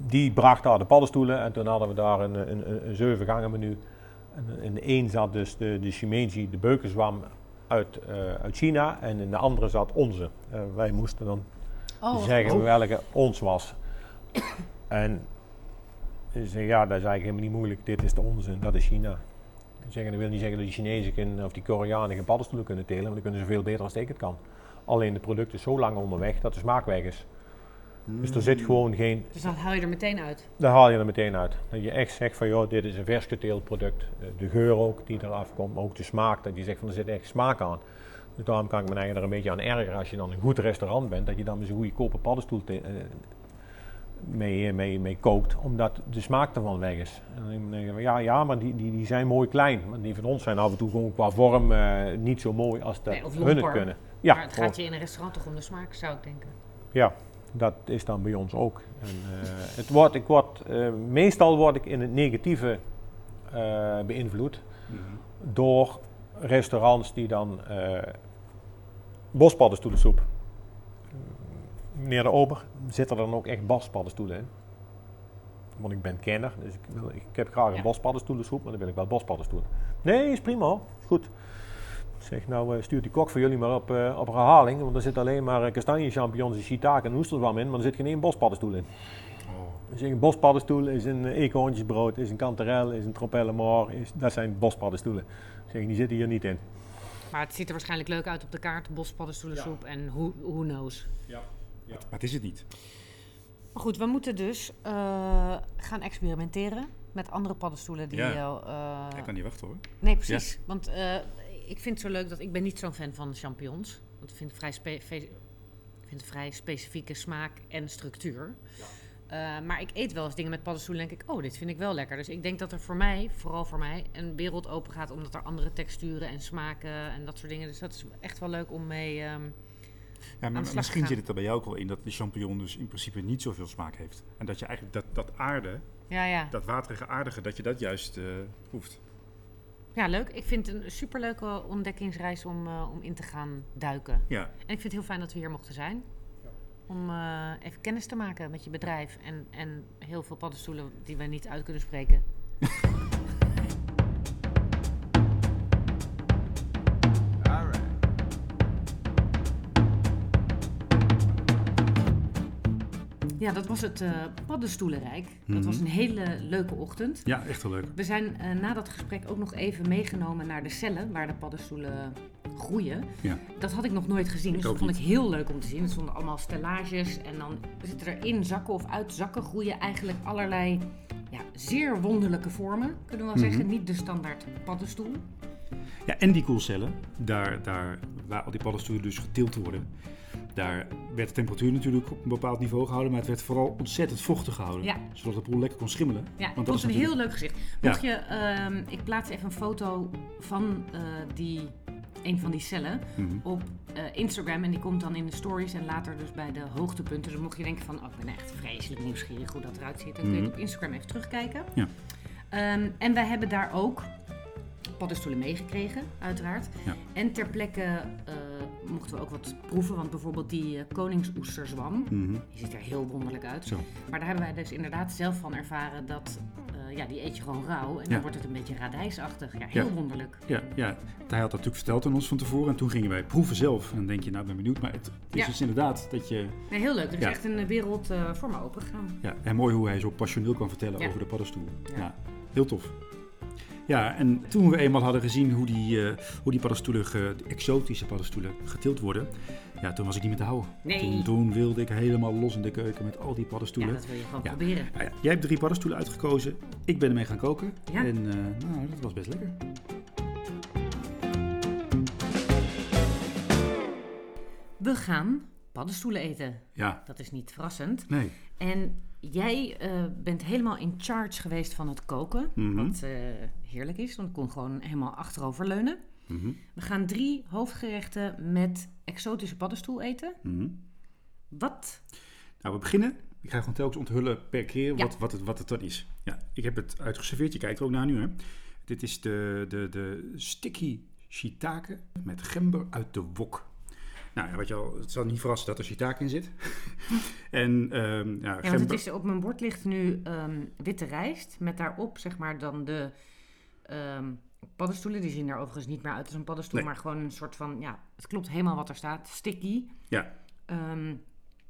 die bracht daar de paddenstoelen en toen hadden we daar een, een, een zeven gangen menu. En in de een zat dus de, de Shimeji, de beukenzwam uit, uh, uit China en in de andere zat onze. Uh, wij moesten dan oh, zeggen oh. welke ons was. en ze zeggen, ja, dat is eigenlijk helemaal niet moeilijk. Dit is de onze en dat is China. Zeggen, dat wil niet zeggen dat die Chinezen of die Koreanen geen paddenstoelen kunnen telen, want dan kunnen ze veel beter als ik het kan. Alleen de product is zo lang onderweg dat de smaak weg is. Dus er zit gewoon geen... Dus dan haal je er meteen uit? Dan haal je er meteen uit. Dat je echt zegt van, joh, dit is een vers geteeld product. Eh, de geur ook die eraf komt, maar ook de smaak. Dat je zegt van, er zit echt smaak aan. Dus daarom kan ik me eigenlijk er een beetje aan ergeren als je dan een goed restaurant bent. Dat je dan met zo'n goede koper paddenstoel te, uh, mee, mee, mee kookt. Omdat de smaak ervan weg is. En dan denk je, ja, ja, maar die, die, die zijn mooi klein. Want die van ons zijn af en toe gewoon qua vorm uh, niet zo mooi als dat nee, hun het kunnen. Ja, maar het gaat je in een restaurant toch om de smaak, zou ik denken. Ja, dat is dan bij ons ook. En, uh, het wordt, ik word, uh, meestal word ik in het negatieve uh, beïnvloed mm -hmm. door restaurants die dan bospaddenstoelensoep. Meneer de Ober, zitten er dan ook echt bospaddenstoelen in? Want ik ben kenner, dus ik, wil, ik heb graag een ja. bospaddenstoelensoep, maar dan wil ik wel bospaddenstoelen. Nee, is prima, is goed. Zeg, nou uh, stuurt die kok voor jullie maar op, uh, op herhaling, want er zit alleen maar uh, kastanje champignons, en shiitake en oesterzwam in, maar er zit geen één bospaddenstoel in. Oh. Dus een bospaddenstoel is een eekhoorntjesbrood, is een kanterel, is een tropellemor, is, dat zijn bospaddenstoelen. Zeg, die zitten hier niet in. Maar het ziet er waarschijnlijk leuk uit op de kaart, bospaddenstoelensoep ja. en who, who knows. Ja. ja. Maar het is het niet. Maar goed, we moeten dus gaan experimenteren met andere paddenstoelen die... Ja. Ik kan niet wachten hoor. Nee, precies. Want ik vind het zo leuk dat ik ben niet zo'n fan van champignons. Want ik vind het vrij, spe, vind vrij specifieke smaak en structuur. Ja. Uh, maar ik eet wel eens dingen met paddenstoelen en denk ik, oh, dit vind ik wel lekker. Dus ik denk dat er voor mij, vooral voor mij, een wereld open gaat. Omdat er andere texturen en smaken en dat soort dingen. Dus dat is echt wel leuk om mee um, ja, maar Misschien zit het er bij jou ook wel in dat de champignon dus in principe niet zoveel smaak heeft. En dat je eigenlijk dat, dat aarde, ja, ja. dat waterige aardige, dat je dat juist uh, hoeft. Ja, leuk. Ik vind het een superleuke ontdekkingsreis om, uh, om in te gaan duiken. Ja. En ik vind het heel fijn dat we hier mochten zijn. Ja. Om uh, even kennis te maken met je bedrijf en, en heel veel paddenstoelen die we niet uit kunnen spreken. Ja, dat was het uh, Paddenstoelenrijk. Dat was mhm. een hele leuke ochtend. Ja, echt wel leuk. We zijn uh, na dat gesprek ook nog even meegenomen naar de cellen waar de paddenstoelen groeien. Ja. Dat had ik nog nooit gezien, dus dat vond ik heel leuk om te zien. Er stonden allemaal stellages en dan zitten er in zakken of uit zakken groeien eigenlijk allerlei ja, zeer wonderlijke vormen, kunnen we wel zeggen. Mhm. Niet de standaard paddenstoel. Ja, en die koelcellen, daar, daar waar al die paddenstoelen dus geteeld worden, daar werd de temperatuur natuurlijk op een bepaald niveau gehouden, maar het werd vooral ontzettend vochtig gehouden. Zodat de boel lekker kon schimmelen. Ja, Want dat is een heel leuk gezicht. Mocht je, uh, ik plaats even een foto van uh, die, een van die cellen mm -hmm. op uh, Instagram. En die komt dan in de stories en later dus bij de hoogtepunten. Dus mocht je denken van, oh, ik ben echt vreselijk nieuwsgierig hoe dat eruit ziet. Dan kun je mhm. op Instagram even terugkijken. Ja. Um, en wij hebben daar ook paddenstoelen meegekregen, uiteraard. Ja. En ter plekke uh, mochten we ook wat proeven. Want bijvoorbeeld die uh, koningsoesterzwam, -hmm. die ziet er heel wonderlijk uit. Zo. Maar daar hebben wij dus inderdaad zelf van ervaren dat... Uh, ja, die eet je gewoon rauw en dan wordt het een beetje radijsachtig. Ja, heel wonderlijk. Ja, ja, hij had dat natuurlijk verteld aan ons van tevoren. En toen gingen wij proeven zelf. En dan denk je, nou, ben benieuwd. Maar het is dus inderdaad dat je... Nee, heel leuk. Er is echt een wereld voor me open gegaan. Ja, en mooi hoe hij zo passioneel kan vertellen over de paddenstoel. Ja, heel tof. Ja, en toen we eenmaal hadden gezien hoe die, uh, hoe die paddenstoelen, ge, exotische paddenstoelen, getild worden, Ja, toen was ik niet meer te houden. Nee. Toen, toen wilde ik helemaal los in de keuken met al die paddenstoelen. Ja, dat wil je gewoon proberen. Nou ja, jij hebt drie paddenstoelen uitgekozen. Ik ben ermee gaan koken. Ja. En uh, nou, dat was best lekker. We gaan paddenstoelen eten. Ja. Dat is niet verrassend. Nee. En jij uh, bent helemaal in charge geweest van het koken. Mm -hmm. Wat uh, heerlijk is, want ik kon gewoon helemaal achteroverleunen. Mm -hmm. We gaan drie hoofdgerechten met exotische paddenstoel eten. Mm -hmm. Wat? Nou, we beginnen. Ik ga gewoon telkens onthullen per keer wat, wat, het, wat het dan is. Ja, ik heb het uitgeserveerd. Je kijkt er ook naar nu, hè. Dit is de, de, de sticky shiitake met gember uit de wok. Nou ja, wat je al, het zal niet verrassen dat er shiitake in zit. en, um, ja, want het is, op mijn bord ligt nu um, witte rijst met daarop zeg maar dan de um, paddenstoelen. Die zien er overigens niet meer uit als een paddenstoel, Nee. maar gewoon een soort van, ja, het klopt helemaal wat er staat. Sticky. Ja,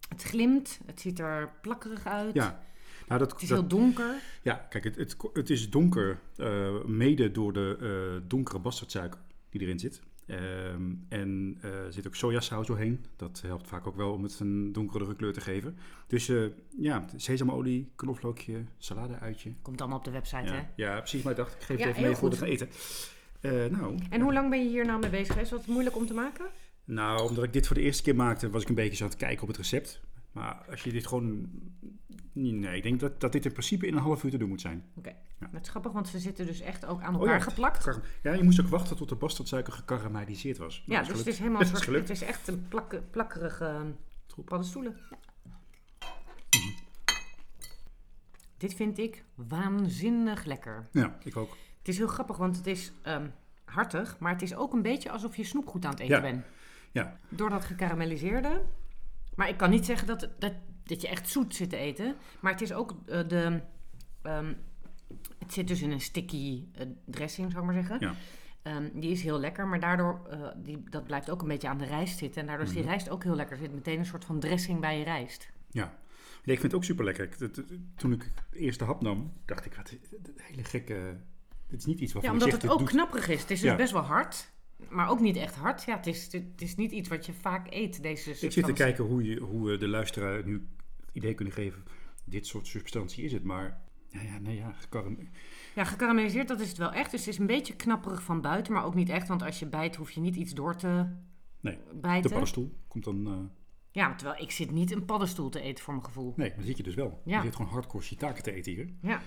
het glimt, het ziet er plakkerig uit. ja. Nou, dat, Het is dat- heel donker. Ja, kijk, het, het, het is donker, eh, mede door de eh, donkere bastardsuiker die erin zit. Ehm, en eh, er zit ook sojasaus doorheen. Dat helpt vaak ook wel om het een donkere kleur te geven. Dus eh, ja, sesamolie, knoflookje, salade-uitje. Komt allemaal op de website, hè? Ja, precies. Maar ik dacht, ik geef Ja, het even mee we gaan eten. Eh, nou, En hoe lang ben je hier nou mee bezig? Is dat moeilijk om te maken? nou, omdat ik dit voor de eerste keer maakte, was ik een beetje zo aan het kijken op het recept. Maar als je dit gewoon... Nee, ik denk dat, dat dit in principe in een half uur te doen moet zijn. Oké. Ja. Het is grappig, want ze zitten dus echt ook aan Oh elkaar ja, geplakt. Kar- Ja, je moest ook wachten tot de bastardsuiker gekarameliseerd was. Nou, Ja, dat dus het is helemaal Het is het is echt een plak, plakkerige Troep. paddenstoelen. Dit vind ik waanzinnig lekker. Ja, ik ook. Het is heel grappig, want het is ehm, hartig, maar het is ook een beetje alsof je snoepgoed aan het eten Ja. bent. Ja, Door dat gekarameliseerde. Maar ik kan niet zeggen dat, dat, dat je echt zoet zit te eten. Maar het is ook eh, de... ehm, het zit dus in een sticky eh, dressing, zou ik maar zeggen. Ja. Ehm, die is heel lekker, maar daardoor... eh, die, dat blijft ook een beetje aan de rijst zitten. En daardoor is die Mhm. rijst ook heel lekker. Er zit meteen een soort van dressing bij je rijst. ja. Ik vind het ook super lekker. Toen ik de eerste hap nam, dacht ik, wat een hele gekke... Dit is niet iets Ja, waarvan omdat het ook doet- knapperig is. Het is dus Ja. best wel hard, maar ook niet echt hard. Ja, het is, het is niet iets wat je vaak eet, deze Ik zit te substantie. kijken hoe, je, hoe eh, de luisteraar nu het idee kunnen geven. Dit soort substantie is het, maar... Ja, ja, nee, ja. Ja, gekarameliseerd, dat is het wel echt. Dus het is een beetje knapperig van buiten, maar ook niet echt. Want als je bijt, hoef je niet iets door te Nee, bijten. De paddenstoel komt dan... eh, Ja, terwijl ik zit niet een paddenstoel te eten voor mijn gevoel. nee, dan zit je dus wel. Ja. Je zit gewoon hardcore shiitake te eten hier. Ja.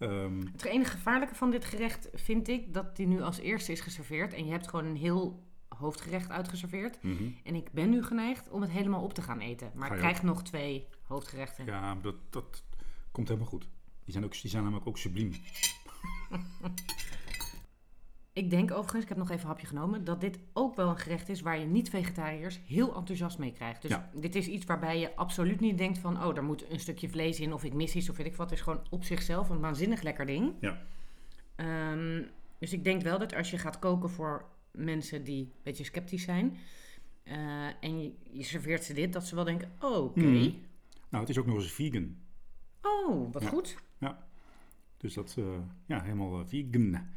Ehm, Het enige gevaarlijke van dit gerecht vind ik dat die nu als eerste is geserveerd. En je hebt gewoon een heel hoofdgerecht uitgeserveerd. mhm. En ik ben nu geneigd om het helemaal op te gaan eten. Maar Ga ik krijg nog twee hoofdgerechten. Ja, dat, dat komt helemaal goed. Die zijn, ook, die zijn namelijk ook subliem. Ik denk overigens, ik heb nog even een hapje genomen, dat dit ook wel een gerecht is waar je niet-vegetariërs heel enthousiast mee krijgt. Dus Ja. dit is iets waarbij je absoluut niet denkt van, oh, daar moet een stukje vlees in of ik mis iets of weet ik wat. Het is gewoon op zichzelf een waanzinnig lekker ding. Ja. Ehm, dus ik denk wel dat als je gaat koken voor mensen die een beetje sceptisch zijn eh, en je, je serveert ze dit, dat ze wel denken, oh, oké, Mhm. Nou, het is ook nog eens vegan. oh, wat Ja. goed. Dus dat, eh, ja, helemaal eh, vegan.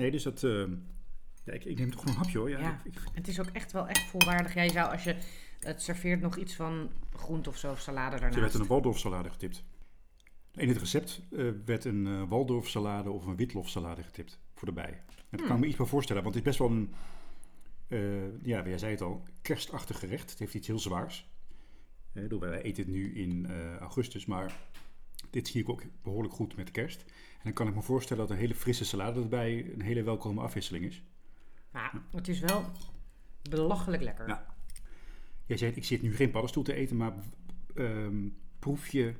Nee, dus dat, eh, ja, ik, ik neem toch een hapje hoor. Ja, Ja. ik- ik- Het is ook echt wel echt volwaardig. Jij zou als je het serveert nog iets van groente of zo, of salade er werd daarnaast. een Waldorf salade getipt. In het recept eh, werd een eh Waldorf salade of een witlof salade getipt voor de bij. En dat kan Hmm. ik me iets bij voorstellen, want het is best wel een, eh, ja, jij zei het al, kerstachtig gerecht. Het heeft iets heel zwaars. Eh, bedoel, wij eten het nu in eh, augustus, maar dit zie ik ook behoorlijk goed met kerst. En dan kan ik me voorstellen dat een hele frisse salade erbij een hele welkome afwisseling is. Maar het is wel belachelijk lekker. Ja. Jij zei, ik zit nu geen paddenstoel te eten, maar ehm, proef je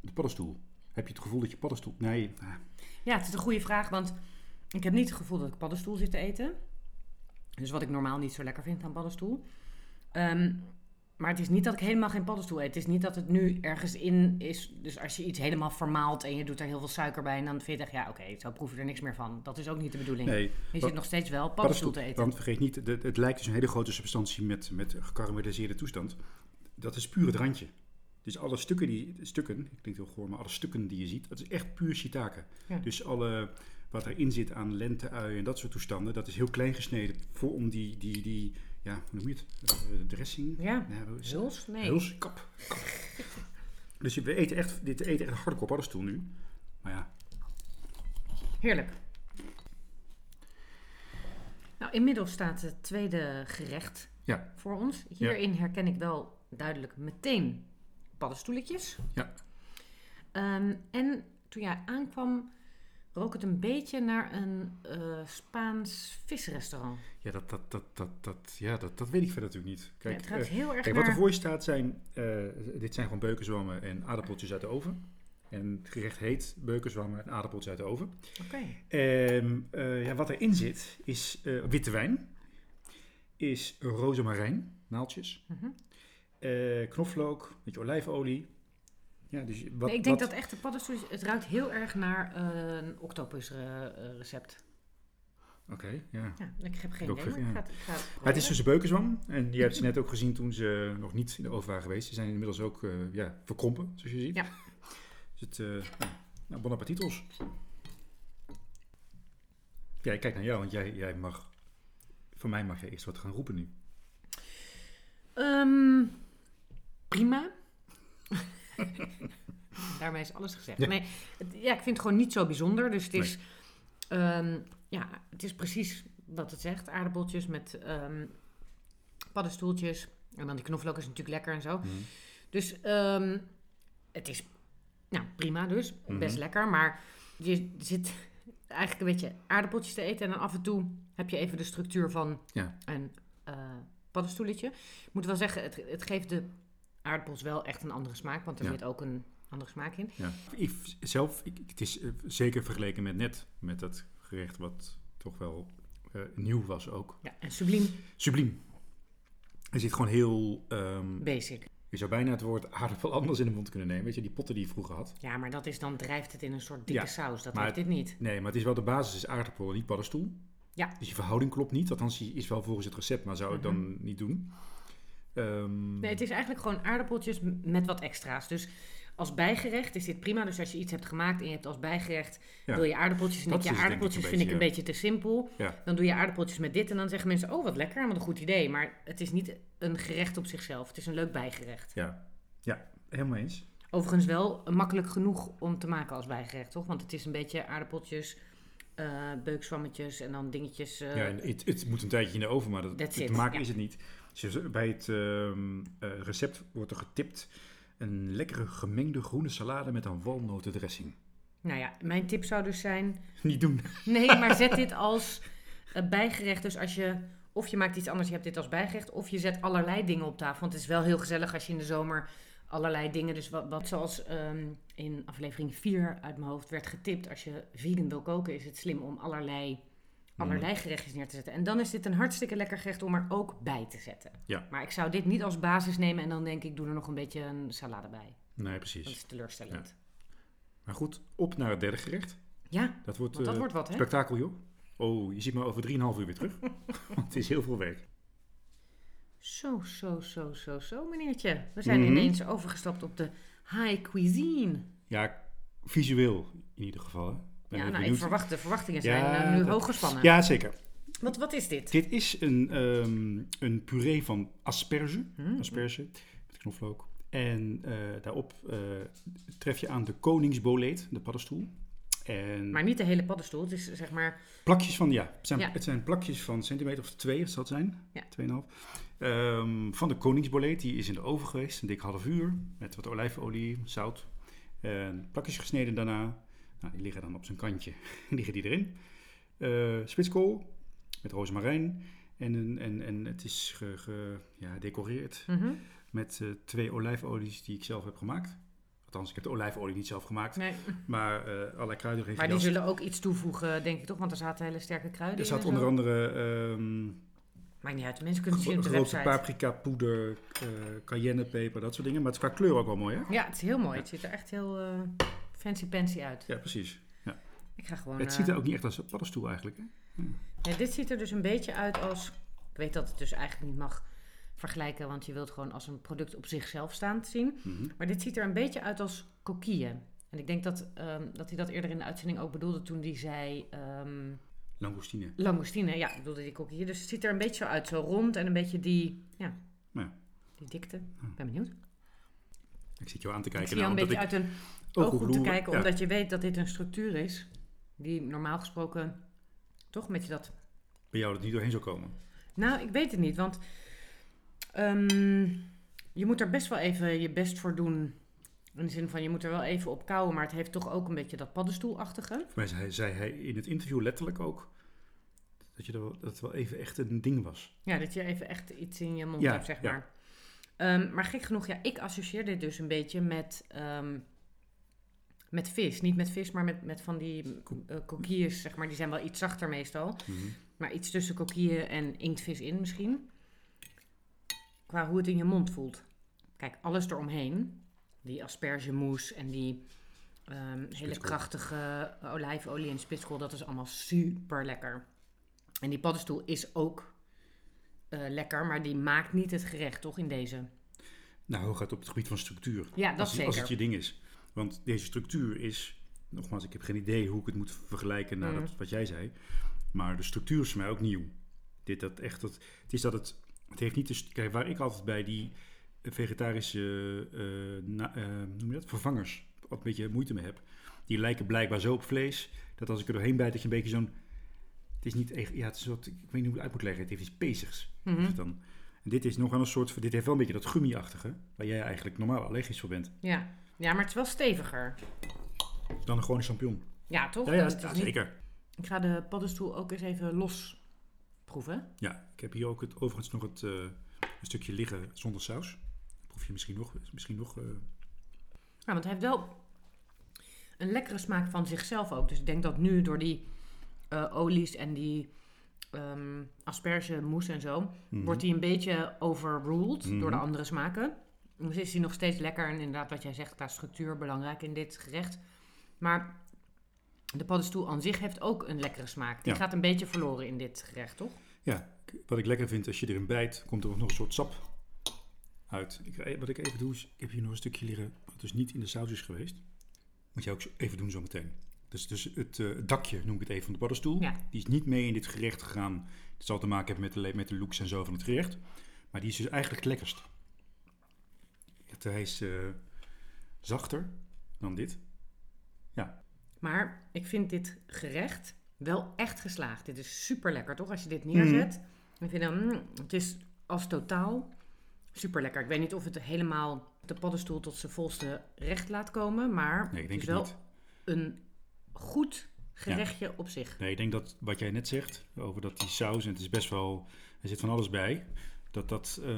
de paddenstoel? Heb je het gevoel dat je paddenstoel... Nee, ah, Ja, het is een goede vraag, want ik heb niet het gevoel dat ik paddenstoel zit te eten. Dus wat ik normaal niet zo lekker vind aan paddenstoel. Ehm, maar het is niet dat ik helemaal geen paddenstoel eet. Het is niet dat het nu ergens in is. Dus als je iets helemaal vermaalt en je doet er heel veel suiker bij... en dan vind je echt, ja oké, zo proef je er niks meer van. Dat is ook niet de bedoeling. nee. je zit nog steeds wel paddenstoel te eten. Want vergeet niet, de- het lijkt dus een hele grote substantie met, met gekarameliseerde toestand. Dat is puur het randje. Dus alle stukken, die, stukken, ik denk heel goor, maar alle stukken die je ziet, dat is echt puur shiitake. Ja. Dus alle, wat erin zit aan lente, ui en dat soort toestanden, dat is heel klein gesneden voor, om die, die, die, ja, hoe noem je het? Uh, dressing? Ja, huls? Nee. Huls, kap. kap. dus we eten echt, dit eten echt hardcore paddenstoel nu. Maar ja. Heerlijk. Nou, inmiddels staat het tweede gerecht ja. voor ons. Hierin herken ik wel duidelijk meteen paddenstoeletjes. Ja. Um, en toen jij aankwam, rook het een beetje naar een uh, Spaans visrestaurant. Ja, dat, dat, dat, dat, dat, ja dat, dat weet ik verder natuurlijk niet. Kijk, het gaat uh, heel erg kijk, Wat er voor je staat zijn, uh, dit zijn gewoon beukenzwammen en aardappeltjes uit de oven. En het gerecht heet beukenzwammen en aardappeltjes uit de oven. Oké. Okay. Um, ja, wat erin zit is witte wijn, is rozemarijn, naaltjes, mm -hmm. knoflook, een beetje olijfolie, ja, dus wat, nee, ik denk dat echt de paddenstoeltjes... Het ruikt heel erg naar uh, een octopus uh, recept. Oké, okay, ja. ja. Ik heb geen idee, maar, het, het is dus een beukenzwam. En je hebt ze net ook gezien toen ze nog niet in de oven waren geweest. Ze zijn inmiddels ook uh, ja, verkrompen, zoals je ziet. Ja. Dus het, uh, nou, bon. Ja, ik kijk naar jou, want jij, jij mag... Voor mij mag je eerst wat gaan roepen nu. Um, prima. Daarmee is alles gezegd. Ja. Nee, ja, ik vind het gewoon niet zo bijzonder. Dus het is, um, ja, het is precies wat het zegt. Aardappeltjes met um, paddenstoeltjes. En dan die knoflook is natuurlijk lekker en zo. Mm. Dus um, het is nou, prima dus. Mm -hmm. Best lekker. Maar je zit eigenlijk een beetje aardappeltjes te eten. En dan af en toe heb je even de structuur van ja. een uh, paddenstoeletje. Ik moet wel zeggen, het, het geeft de aardappels wel echt een andere smaak, want er zit ook een andere smaak in. Ja. Ik zelf, ik, het is eh, zeker vergeleken met net, met dat gerecht wat toch wel uh, nieuw was ook. Ja, en subliem. Subliem. Er zit gewoon heel... Um, Basic. Je zou bijna het woord aardappel anders in de mond kunnen nemen. Weet je, die potten die je vroeger had. Ja, maar dat is dan drijft het in een soort dikke saus. Dat heeft dit niet. Nee, maar het is wel de basis is aardappel en niet paddenstoel. Ja. Dus je verhouding klopt niet. Althans, is wel volgens het recept, maar zou ik dan mhm. niet doen. Um, nee, het is eigenlijk gewoon aardappeltjes met wat extra's. Dus als bijgerecht is dit prima. Dus als je iets hebt gemaakt en je hebt als bijgerecht... wil je aardappeltjes en je aardappeltjes vind ik een beetje te simpel. Dan doe je aardappeltjes met dit en dan zeggen mensen... oh, wat lekker, wat een goed idee. Maar het is niet een gerecht op zichzelf. Het is een leuk bijgerecht. Ja, ja helemaal eens. Overigens wel makkelijk genoeg om te maken als bijgerecht, toch? Want het is een beetje aardappeltjes... Uh, beukzwammetjes en dan dingetjes. Uh, ja, het, het, moet een tijdje in de oven, maar dat, te maken is het niet. Dus bij het uh, recept wordt er getipt een lekkere gemengde groene salade met een walnotendressing. Nou ja, mijn tip zou dus zijn... Niet doen. Nee, maar zet dit als uh, bijgerecht. Dus als je... Of je maakt iets anders, je hebt dit als bijgerecht. Of je zet allerlei dingen op tafel. Want het is wel heel gezellig als je in de zomer allerlei dingen... Dus wat, wat zoals um, in aflevering 4 uit mijn hoofd werd getipt. Als je vegan wil koken, is het slim om allerlei allerlei gerechtjes neer te zetten. En dan is dit een hartstikke lekker gerecht om er ook bij te zetten. Ja. Maar ik zou dit niet als basis nemen en dan denk ik, doe er nog een beetje een salade bij. Nee, precies. Dat is teleurstellend. Maar goed, op naar het derde gerecht. Ja, dat wordt, dat uh, wordt wat, hè? Spektakel, joh. Oh, je ziet me over 3,5 uur weer terug. Want het is heel veel werk. Zo, zo, zo, zo, zo, meneertje. We zijn mhm. ineens overgestapt op de high cuisine. Ja, visueel in ieder geval. Ja, nou, ik verwacht, de verwachtingen zijn ja, uh, nu hoog gespannen. Ja, zeker. Wat, wat is dit? Dit is een, um, een puree van asperge. Hmm. Asperge met knoflook. En uh, daarop uh, tref je aan de koningsboleet, de paddenstoel. En maar niet de hele paddenstoel, het is zeg maar... Plakjes van, ja, het zijn, ja. Het zijn plakjes van centimeter of twee, zal het zijn. Ja. Tweeënhalf. Um, van de koningsboleet, die is in de oven geweest, een dik half uur. Met wat olijfolie, zout. En plakjes gesneden daarna. Nou, die liggen dan op zijn kantje, liggen die erin. Uh, spitskool met rozemarijn. En, en, en het is gedecoreerd ge, ja, mm -hmm. met uh, twee olijfolies die ik zelf heb gemaakt. Althans, ik heb de olijfolie niet zelf gemaakt. Nee. Maar uh, allerlei kruiden. Maar die zullen ook iets toevoegen, denk ik toch? Want er zaten hele sterke kruiden er in. Er zat onder andere... Um, Maakt niet uit, mensen kunnen het zien op de website. paprika, poeder, uh, cayennepeper, dat soort dingen. Maar het is qua kleur ook wel mooi, hè? Ja, het is heel mooi. Het ziet er echt heel fancy pansy uit. Ja, precies. Ja. Ik ga gewoon... Het ziet er ook niet echt als een paddenstoel eigenlijk, hè? Ja, dit ziet er dus een beetje uit als. Ik weet dat het dus eigenlijk niet mag vergelijken, want je wilt gewoon als een product op zichzelf staand zien. Mhm. Maar dit ziet er een beetje uit als coquille. En ik denk dat, um, dat hij dat eerder in de uitzending ook bedoelde toen hij zei. Um, Langoustine. Langoustine, ja, bedoelde ook hier. Dus het ziet er een beetje zo uit, zo rond en een beetje die, ja, ja. die dikte. Ik ben benieuwd. Ik zit jou aan te kijken. Ik zie jou een beetje uit een ooghoek te kijken, omdat je weet dat dit een structuur is die normaal gesproken toch met je dat... Bij jou dat niet doorheen zou komen? Nou, ik weet het niet, want um, je moet er best wel even je best voor doen. In de zin van, je moet er wel even op kouwen, maar het heeft toch ook een beetje dat paddenstoelachtige. Voor mij zei, zei hij in het interview letterlijk ook dat, je er wel, dat het wel even echt een ding was. Ja, dat je even echt iets in je mond hebt, zeg maar. Um, maar gek genoeg, ja, ik associeer dit dus een beetje met, um, met vis. Niet met vis, maar met, met van die uh, coquilles, zeg maar. Die zijn wel iets zachter meestal. Mm -hmm. Maar iets tussen coquille en inktvis in misschien. Qua hoe het in je mond voelt. Kijk, alles eromheen. Die aspergemousse en die um, hele krachtige olijfolie en spitskool. Dat is allemaal super lekker. En die paddenstoel is ook uh, lekker, maar die maakt niet het gerecht, toch, in deze? Nou, gaat op het gebied van structuur. Ja, dat als, zeker. Als het je ding is. Want deze structuur is, nogmaals, ik heb geen idee hoe ik het moet vergelijken naar mm. dat, wat jij zei. Maar de structuur is voor mij ook nieuw. Dit, dat echt, dat, het is dat het, het heeft niet de, kijk, waar ik altijd bij die vegetarische, uh, na, uh, noem je dat, vervangers, wat een beetje moeite mee heb. Die lijken blijkbaar zo op vlees, dat als ik er doorheen bijt, dat je een beetje zo'n het is niet echt, ja, het is wat, ik weet niet hoe ik het uit moet leggen. Het heeft iets pezigs. Mm -hmm. dan. En dit is nog wel een soort, dit heeft wel een beetje dat gummiachtige, waar jij eigenlijk normaal allergisch voor bent. Ja, ja maar het is wel steviger. Dan een gewone champignon. Ja, toch? Ja, ja, ja zeker. Ik ga de paddenstoel ook eens even los proeven. Ja, ik heb hier ook het, overigens nog het, uh, een stukje liggen zonder saus. Proef je misschien nog. Misschien nog uh... Ja, want hij heeft wel een lekkere smaak van zichzelf ook. Dus ik denk dat nu door die uh, olies en die um, asperge mousse en zo, mm-hmm. wordt hij een beetje overruled door de andere smaken. Dus is hij nog steeds lekker en inderdaad wat jij zegt qua structuur belangrijk in dit gerecht. Maar de paddenstoel aan zich heeft ook een lekkere smaak. Die ja. gaat een beetje verloren in dit gerecht, toch? Ja, wat ik lekker vind, als je erin bijt, komt er nog een soort sap uit. Ik, wat ik even doe, is, ik heb hier nog een stukje liggen, wat dus niet in de saus is geweest. Moet je ook even doen zo meteen. Dus, dus het uh, dakje, noem ik het even, van de paddenstoel. Ja. Die is niet mee in dit gerecht gegaan. Het zal te maken hebben met de, met de looks en zo van het gerecht. Maar die is dus eigenlijk het lekkerst. Het, hij is uh, zachter dan dit. Ja. Maar ik vind dit gerecht wel echt geslaagd. Dit is super lekker, toch? Als je dit neerzet. Mm. Ik vind dan, mm, het is als totaal super lekker. Ik weet niet of het helemaal de paddenstoel tot zijn volste recht laat komen. Maar nee, ik denk het is wel een goed gerechtje ja. op zich. Nee, ik denk dat wat jij net zegt over dat die saus, en het is best wel, er zit van alles bij. Dat dat, uh,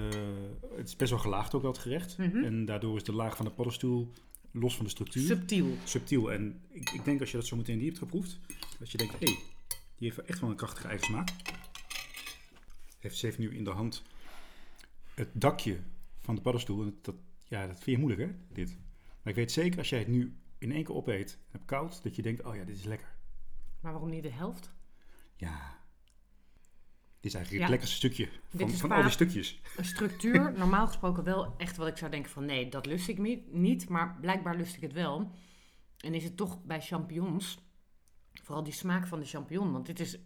het is best wel gelaagd ook wel het gerecht. Mm -hmm. En daardoor is de laag van de paddenstoel los van de structuur. Subtiel. Subtiel. En ik, ik denk als je dat zo meteen die hebt geproefd, dat je denkt, hé, hey, die heeft echt wel een krachtige eigen smaak. Heeft, ze heeft nu in de hand het dakje van de paddenstoel. En dat, ja, dat vind je moeilijk hè, dit. Maar ik weet zeker, als jij het nu in één keer opeet en hebt koud, dat je denkt, oh ja, dit is lekker. Maar waarom niet de helft? Ja, dit is eigenlijk het lekkerste stukje van, is van al die stukjes. Een structuur, normaal gesproken wel echt wat ik zou denken van nee, dat lust ik niet. Maar blijkbaar lust ik het wel. En is het toch bij champignons, vooral die smaak van de champignon. Want dit is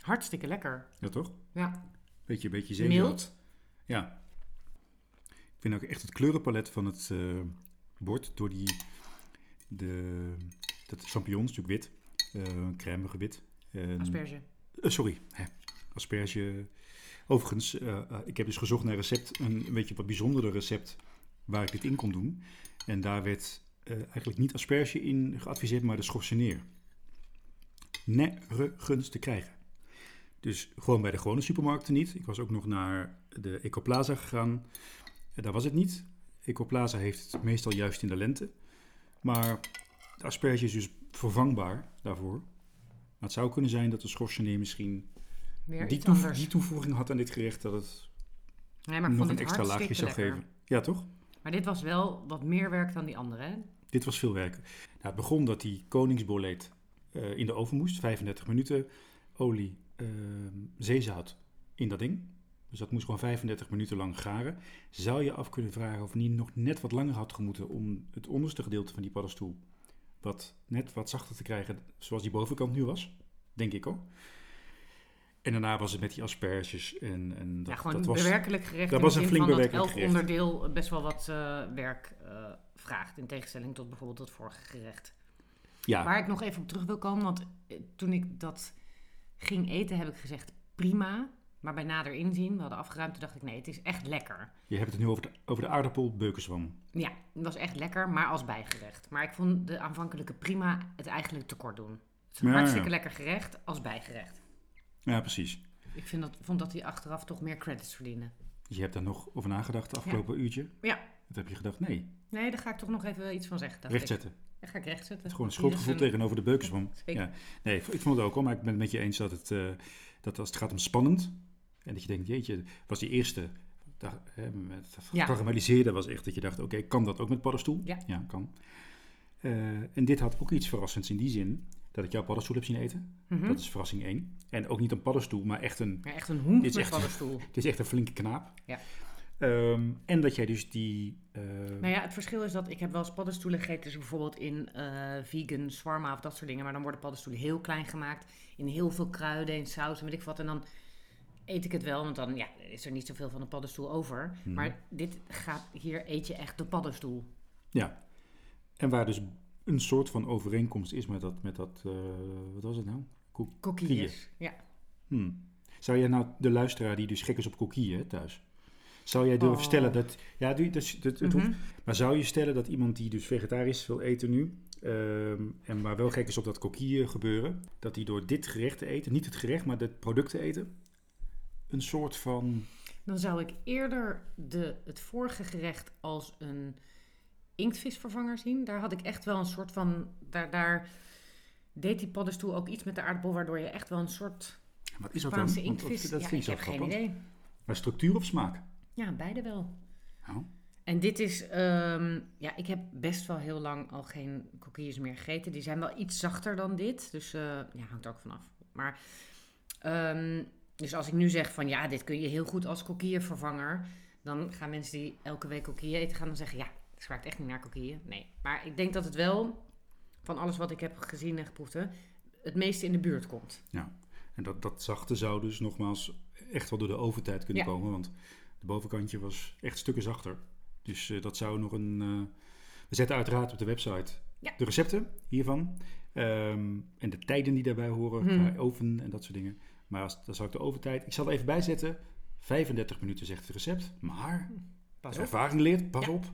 hartstikke lekker. Ja, toch? Ja. Beetje, beetje zeezout. Mild. Ja. Ik vind ook echt het kleurenpalet van het uh, bord door die... De, dat champignons, natuurlijk wit. Uh, crème wit. Uh, Asperge. Uh, sorry, hè, asperge. Overigens, uh, ik heb dus gezocht naar recept, een, een beetje wat bijzondere recept waar ik dit in kon doen. En daar werd eigenlijk niet asperge in geadviseerd, maar de schorseneer. Nergens te krijgen. Dus gewoon bij de gewone supermarkten niet. Ik was ook nog naar de Ecoplaza gegaan. Daar was het niet. Ecoplaza heeft het meestal juist in de lente. Maar de asperge is dus vervangbaar daarvoor. Maar het zou kunnen zijn dat de schorseneer misschien die, toevo die, toevoeging had aan dit gerecht dat het nee, maar nog een extra laagje zou lekker. geven. Ja, toch? Maar dit was wel wat meer werk dan die andere, hè? Dit was veel werk. Nou, het begon dat die koningsboleet uh, in de oven moest, 35 minuten. Olie, uh, zeezout in dat ding. Dus dat moest gewoon 35 minuten lang garen. Zou je af kunnen vragen of niet nog net wat langer had gemoeten om het onderste gedeelte van die paddenstoel wat net wat zachter te krijgen zoals die bovenkant nu was? denk ik hoor. En daarna was het met die asperges en, en dat, ja, gewoon dat was, bewerkelijk gerecht. Dat was een flink bewerkelijk dat elk onderdeel best wel wat uh, werk uh, vraagt. In tegenstelling tot bijvoorbeeld het vorige gerecht. Ja. Waar ik nog even op terug wil komen, want toen ik dat ging eten heb ik gezegd prima. Maar bij nader inzien, we hadden afgeruimd, toen dacht ik nee, het is echt lekker. Je hebt het nu over de, over de aardappel. Ja, het was echt lekker, maar als bijgerecht. Maar ik vond de aanvankelijke prima het eigenlijk tekort doen. Het is een hartstikke lekker gerecht als bijgerecht. Ja, precies. Ik vind dat, vond dat hij achteraf toch meer credits verdienen. Je hebt daar nog over nagedacht het afgelopen uurtje? Ja. Dat heb je gedacht, nee. Nee, daar ga ik toch nog even iets van zeggen. Rechtzetten. Dat ga ik rechtzetten. Het is gewoon een schuldgevoel tegenover de beukenswam. Ja. Nee, ik vond het ook al, maar ik ben het met je eens dat het, uh, dat als het gaat om spannend, en dat je denkt, jeetje, was die eerste, hè, met ja. was echt dat je dacht, oké, kan dat ook met paddenstoel? Ja. Ja, kan. Uh, en dit had ook iets verrassends in die zin, dat ik jouw paddenstoel heb zien eten. Mm -hmm. Dat is verrassing 1. En ook niet een paddenstoel, maar echt een... Ja, echt een hoen met echt, paddenstoel. Het is echt een flinke knaap. Ja. Um, en dat jij dus die... Uh... Nou ja, het verschil is dat ik heb wel eens paddenstoelen gegeten, dus bijvoorbeeld in uh, vegan, swarma of dat soort dingen. Maar dan worden paddenstoelen heel klein gemaakt, in heel veel kruiden, in saus en weet ik wat. En dan eet ik het wel, want dan ja, is er niet zoveel van de paddenstoel over. Mm. Maar dit gaat, hier eet je echt de paddenstoel. Ja, en waar dus een soort van overeenkomst is met dat, met dat uh, wat was het nou? Coquilles, ja. Hmm. Zou jij nou de luisteraar die dus gek is op coquille thuis... Zou jij durven oh. stellen dat... Ja, dat, dat, het mm hoeft, maar zou je stellen dat iemand die dus vegetarisch wil eten nu... Um, en maar wel gek is op dat coquille gebeuren... dat hij door dit gerecht te eten, niet het gerecht, maar het product te eten... een soort van... Dan zou ik eerder de, het vorige gerecht als een inktvisvervanger zien. Daar had ik echt wel een soort van... Daar, daar deed die paddenstoel ook iets met de aardappel... waardoor je echt wel een soort Wat is dat dan? inktvis... dat ja, ik heb geen idee. Maar structuur of smaak? Ja, beide wel. Oh. En dit is, um, ja, ik heb best wel heel lang al geen coquilles meer gegeten. Die zijn wel iets zachter dan dit, dus uh, ja, hangt er ook vanaf. Maar, um, dus als ik nu zeg van ja, dit kun je heel goed als coquillevervanger, dan gaan mensen die elke week coquille eten gaan dan zeggen ja, het smaakt echt niet naar coquille. Nee, maar ik denk dat het wel, van alles wat ik heb gezien en geproefd, het meeste in de buurt komt. Ja, en dat, dat zachte zou dus nogmaals echt wel door de overtijd kunnen komen, want de bovenkantje was echt stukken zachter. Dus uh, dat zou nog een. Uh, we zetten uiteraard op de website ja. de recepten hiervan. Um, en de tijden die daarbij horen, hmm. qua oven en dat soort dingen. Maar als, dan zou ik de overtijd. Ik zal er even bijzetten. 35 minuten zegt het recept. Maar pas op. ervaring leert, pas ja. op.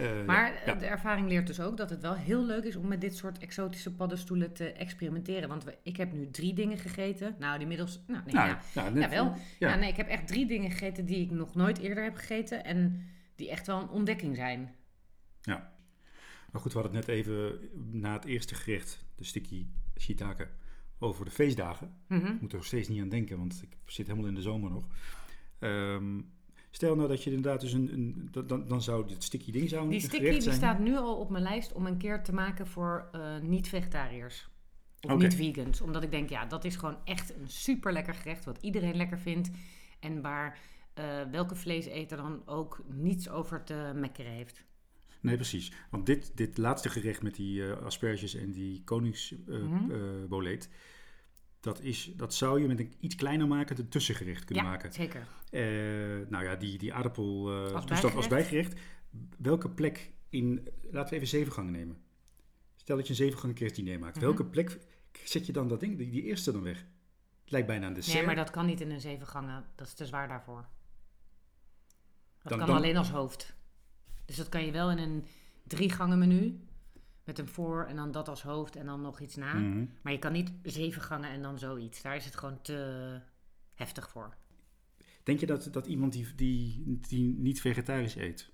Uh, maar ja. de ervaring leert dus ook dat het wel heel leuk is om met dit soort exotische paddenstoelen te experimenteren. Want we, ik heb nu drie dingen gegeten. Nou, inmiddels. Nou, nee, nou, ja. Nou, net. Ja. nee, ik heb echt drie dingen gegeten die ik nog nooit eerder heb gegeten. En die echt wel een ontdekking zijn. Ja. Maar goed, we hadden het net even na het eerste gerecht, de sticky shiitake, over de feestdagen. Mm -hmm. Ik moet er nog steeds niet aan denken, want ik zit helemaal in de zomer nog. Um, Stel nou dat je inderdaad dus een, een dan, dan zou dit sticky ding zou Die sticky die staat nu al op mijn lijst om een keer te maken voor uh, niet-vegetariërs. Of okay. niet-vegans. Omdat ik denk, ja, dat is gewoon echt een super lekker gerecht. Wat iedereen lekker vindt. En waar uh, welke vleeseter dan ook niets over te mekkeren heeft. Nee, precies. Want dit, dit laatste gerecht met die uh, asperges en die koningsboleet... Mm -hmm dat, is, dat zou je met een iets kleiner maken een tussengerecht kunnen ja, maken. zeker. Uh, nou ja, die, die aardappel uh, als, bijgerecht. als bijgerecht. Welke plek in... Laten we even zeven gangen nemen. Stel dat je een zeven gangen kerstdiner maakt. Mm -hmm. Welke plek zet je dan dat ding, die, die eerste dan weg? Het lijkt bijna een dessert. Nee, maar dat kan niet in een zeven gangen. Dat is te zwaar daarvoor. Dat dan, kan dan, alleen als hoofd. Dus dat kan je wel in een drie gangen menu met een voor en dan dat als hoofd en dan nog iets na. Mhm. Maar je kan niet zeven gangen en dan zoiets. Daar is het gewoon te heftig voor. Denk je dat, dat iemand die, die, die niet vegetarisch eet,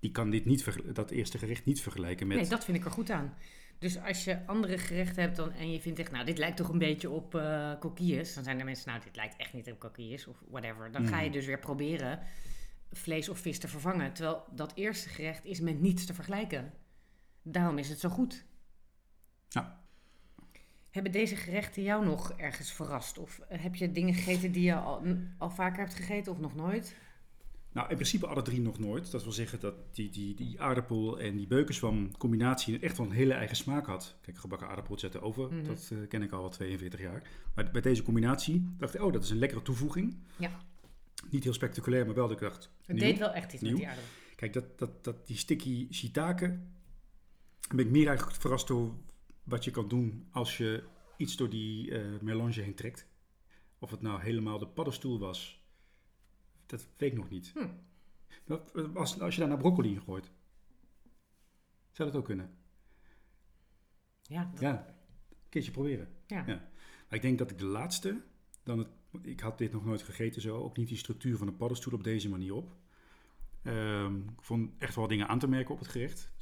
die kan dit niet dat eerste gerecht niet vergelijken met... Nee, dat vind ik er goed aan. Dus als je andere gerechten hebt dan, en je vindt echt, nou, dit lijkt toch een beetje op uh, coquilles. Dan zijn er mensen, nou, dit lijkt echt niet op coquilles of whatever. Dan ga je mhm. dus weer proberen vlees of vis te vervangen. Terwijl dat eerste gerecht is met niets te vergelijken. Daarom is het zo goed. Ja. Hebben deze gerechten jou nog ergens verrast? Of heb je dingen gegeten die je al, al vaker hebt gegeten of nog nooit? Nou, in principe alle drie nog nooit. Dat wil zeggen dat die, die, die aardappel en die beukenswam combinatie echt wel een hele eigen smaak had. Kijk, gebakken aardappel zetten over, mm dat uh, ken ik al wel 42 jaar. Maar bij deze combinatie dacht ik, oh, dat is een lekkere toevoeging. Ja. Niet heel spectaculair, maar wel dat ik dacht... Het deed wel echt iets nieuw. met die aardappel. Kijk, dat, dat, dat, die sticky shiitake, ben ik meer eigenlijk verrast door wat je kan doen als je iets door die uh, melange heen trekt. Of het nou helemaal de paddenstoel was, dat weet ik nog niet. Hm. Als, als je daar naar broccoli in gooit, zou dat ook kunnen. Ja. Ja, een keertje proberen. Ja. ja. Maar ik denk dat ik de laatste, dan het, ik had dit nog nooit gegeten zo, ook niet die structuur van een paddenstoel op deze manier op. Um, ik vond echt wel dingen aan te merken op het gerecht.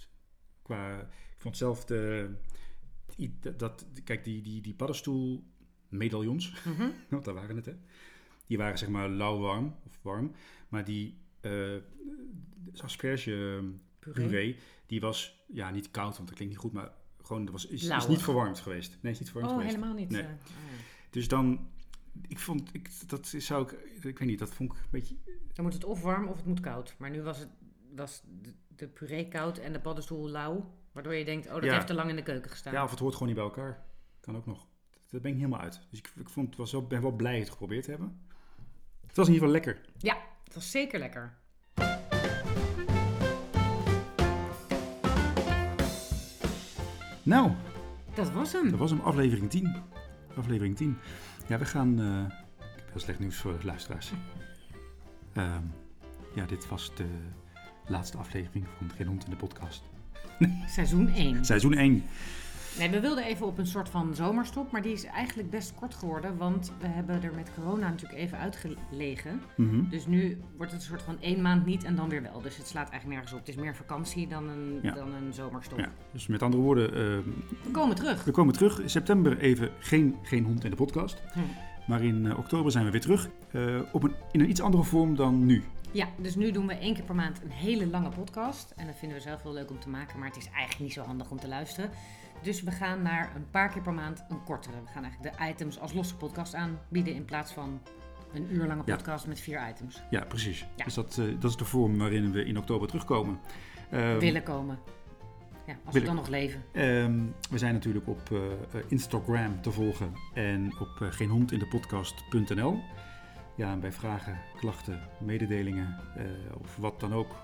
Qua, ik vond zelf de, dat, kijk, die, die, die paddenstoel medaillons, mm -hmm. want daar waren het hè. Die waren zeg maar lauw warm of warm, maar die uh, asperge puree, die was ja niet koud, want dat klinkt niet goed, maar gewoon dat was is, is niet verwarmd geweest. Nee, is niet verwarmd oh, geweest. helemaal niet. Nee. Uh, Dus dan, ik vond, ik, dat zou ik, ik weet niet, dat vond ik een beetje. Dan moet het of warm of het moet koud. Maar nu was het was de, puree koud en de paddenstoel lauw. Waardoor je denkt, oh, dat heeft te lang in de keuken gestaan. Ja, of het hoort gewoon niet bij elkaar. Kan ook nog. Dat ben ik helemaal uit. Dus ik, ik vond, was wel, ben wel blij het geprobeerd te hebben. Het was in ieder geval lekker. Ja, het was zeker lekker. Nou. Dat was hem. Dat was hem, aflevering 10. Aflevering 10. Ja, we gaan... Uh, ik heb heel slecht nieuws voor de luisteraars. Uh, ja, dit was de laatste aflevering van Geen Hond in de podcast. Seizoen 1. Seizoen 1. Nee, we wilden even op een soort van zomerstop, maar die is eigenlijk best kort geworden, want we hebben er met corona natuurlijk even uitgelegen. Mm Dus nu wordt het een soort van één maand niet en dan weer wel. Dus het slaat eigenlijk nergens op. Het is meer vakantie dan een, dan een zomerstop. Ja. Dus met andere woorden... Uh, we komen terug. We komen terug. In september even geen, geen hond in de podcast. Hm. Maar in uh, oktober zijn we weer terug. Uh, op een, in een iets andere vorm dan nu. Ja, dus nu doen we één keer per maand een hele lange podcast. En dat vinden we zelf heel leuk om te maken, maar het is eigenlijk niet zo handig om te luisteren. Dus we gaan naar een paar keer per maand een kortere. We gaan eigenlijk de items als losse podcast aanbieden in plaats van een uur lange podcast met vier items. Ja, precies. Dus dat, uh, dat is de vorm waarin we in oktober terugkomen. Uh, willen komen. Ja, als we dan nog leven. Uh, we zijn natuurlijk op uh, Instagram te volgen en op uh, geenhondindepodcast.nl. Ja, en bij vragen, klachten, mededelingen eh, of wat dan ook,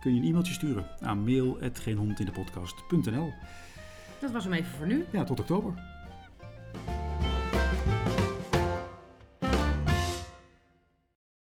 kun je een e-mailtje sturen aan mail.geenhondindepodcast.nl. Dat was hem even voor nu. Ja, tot oktober.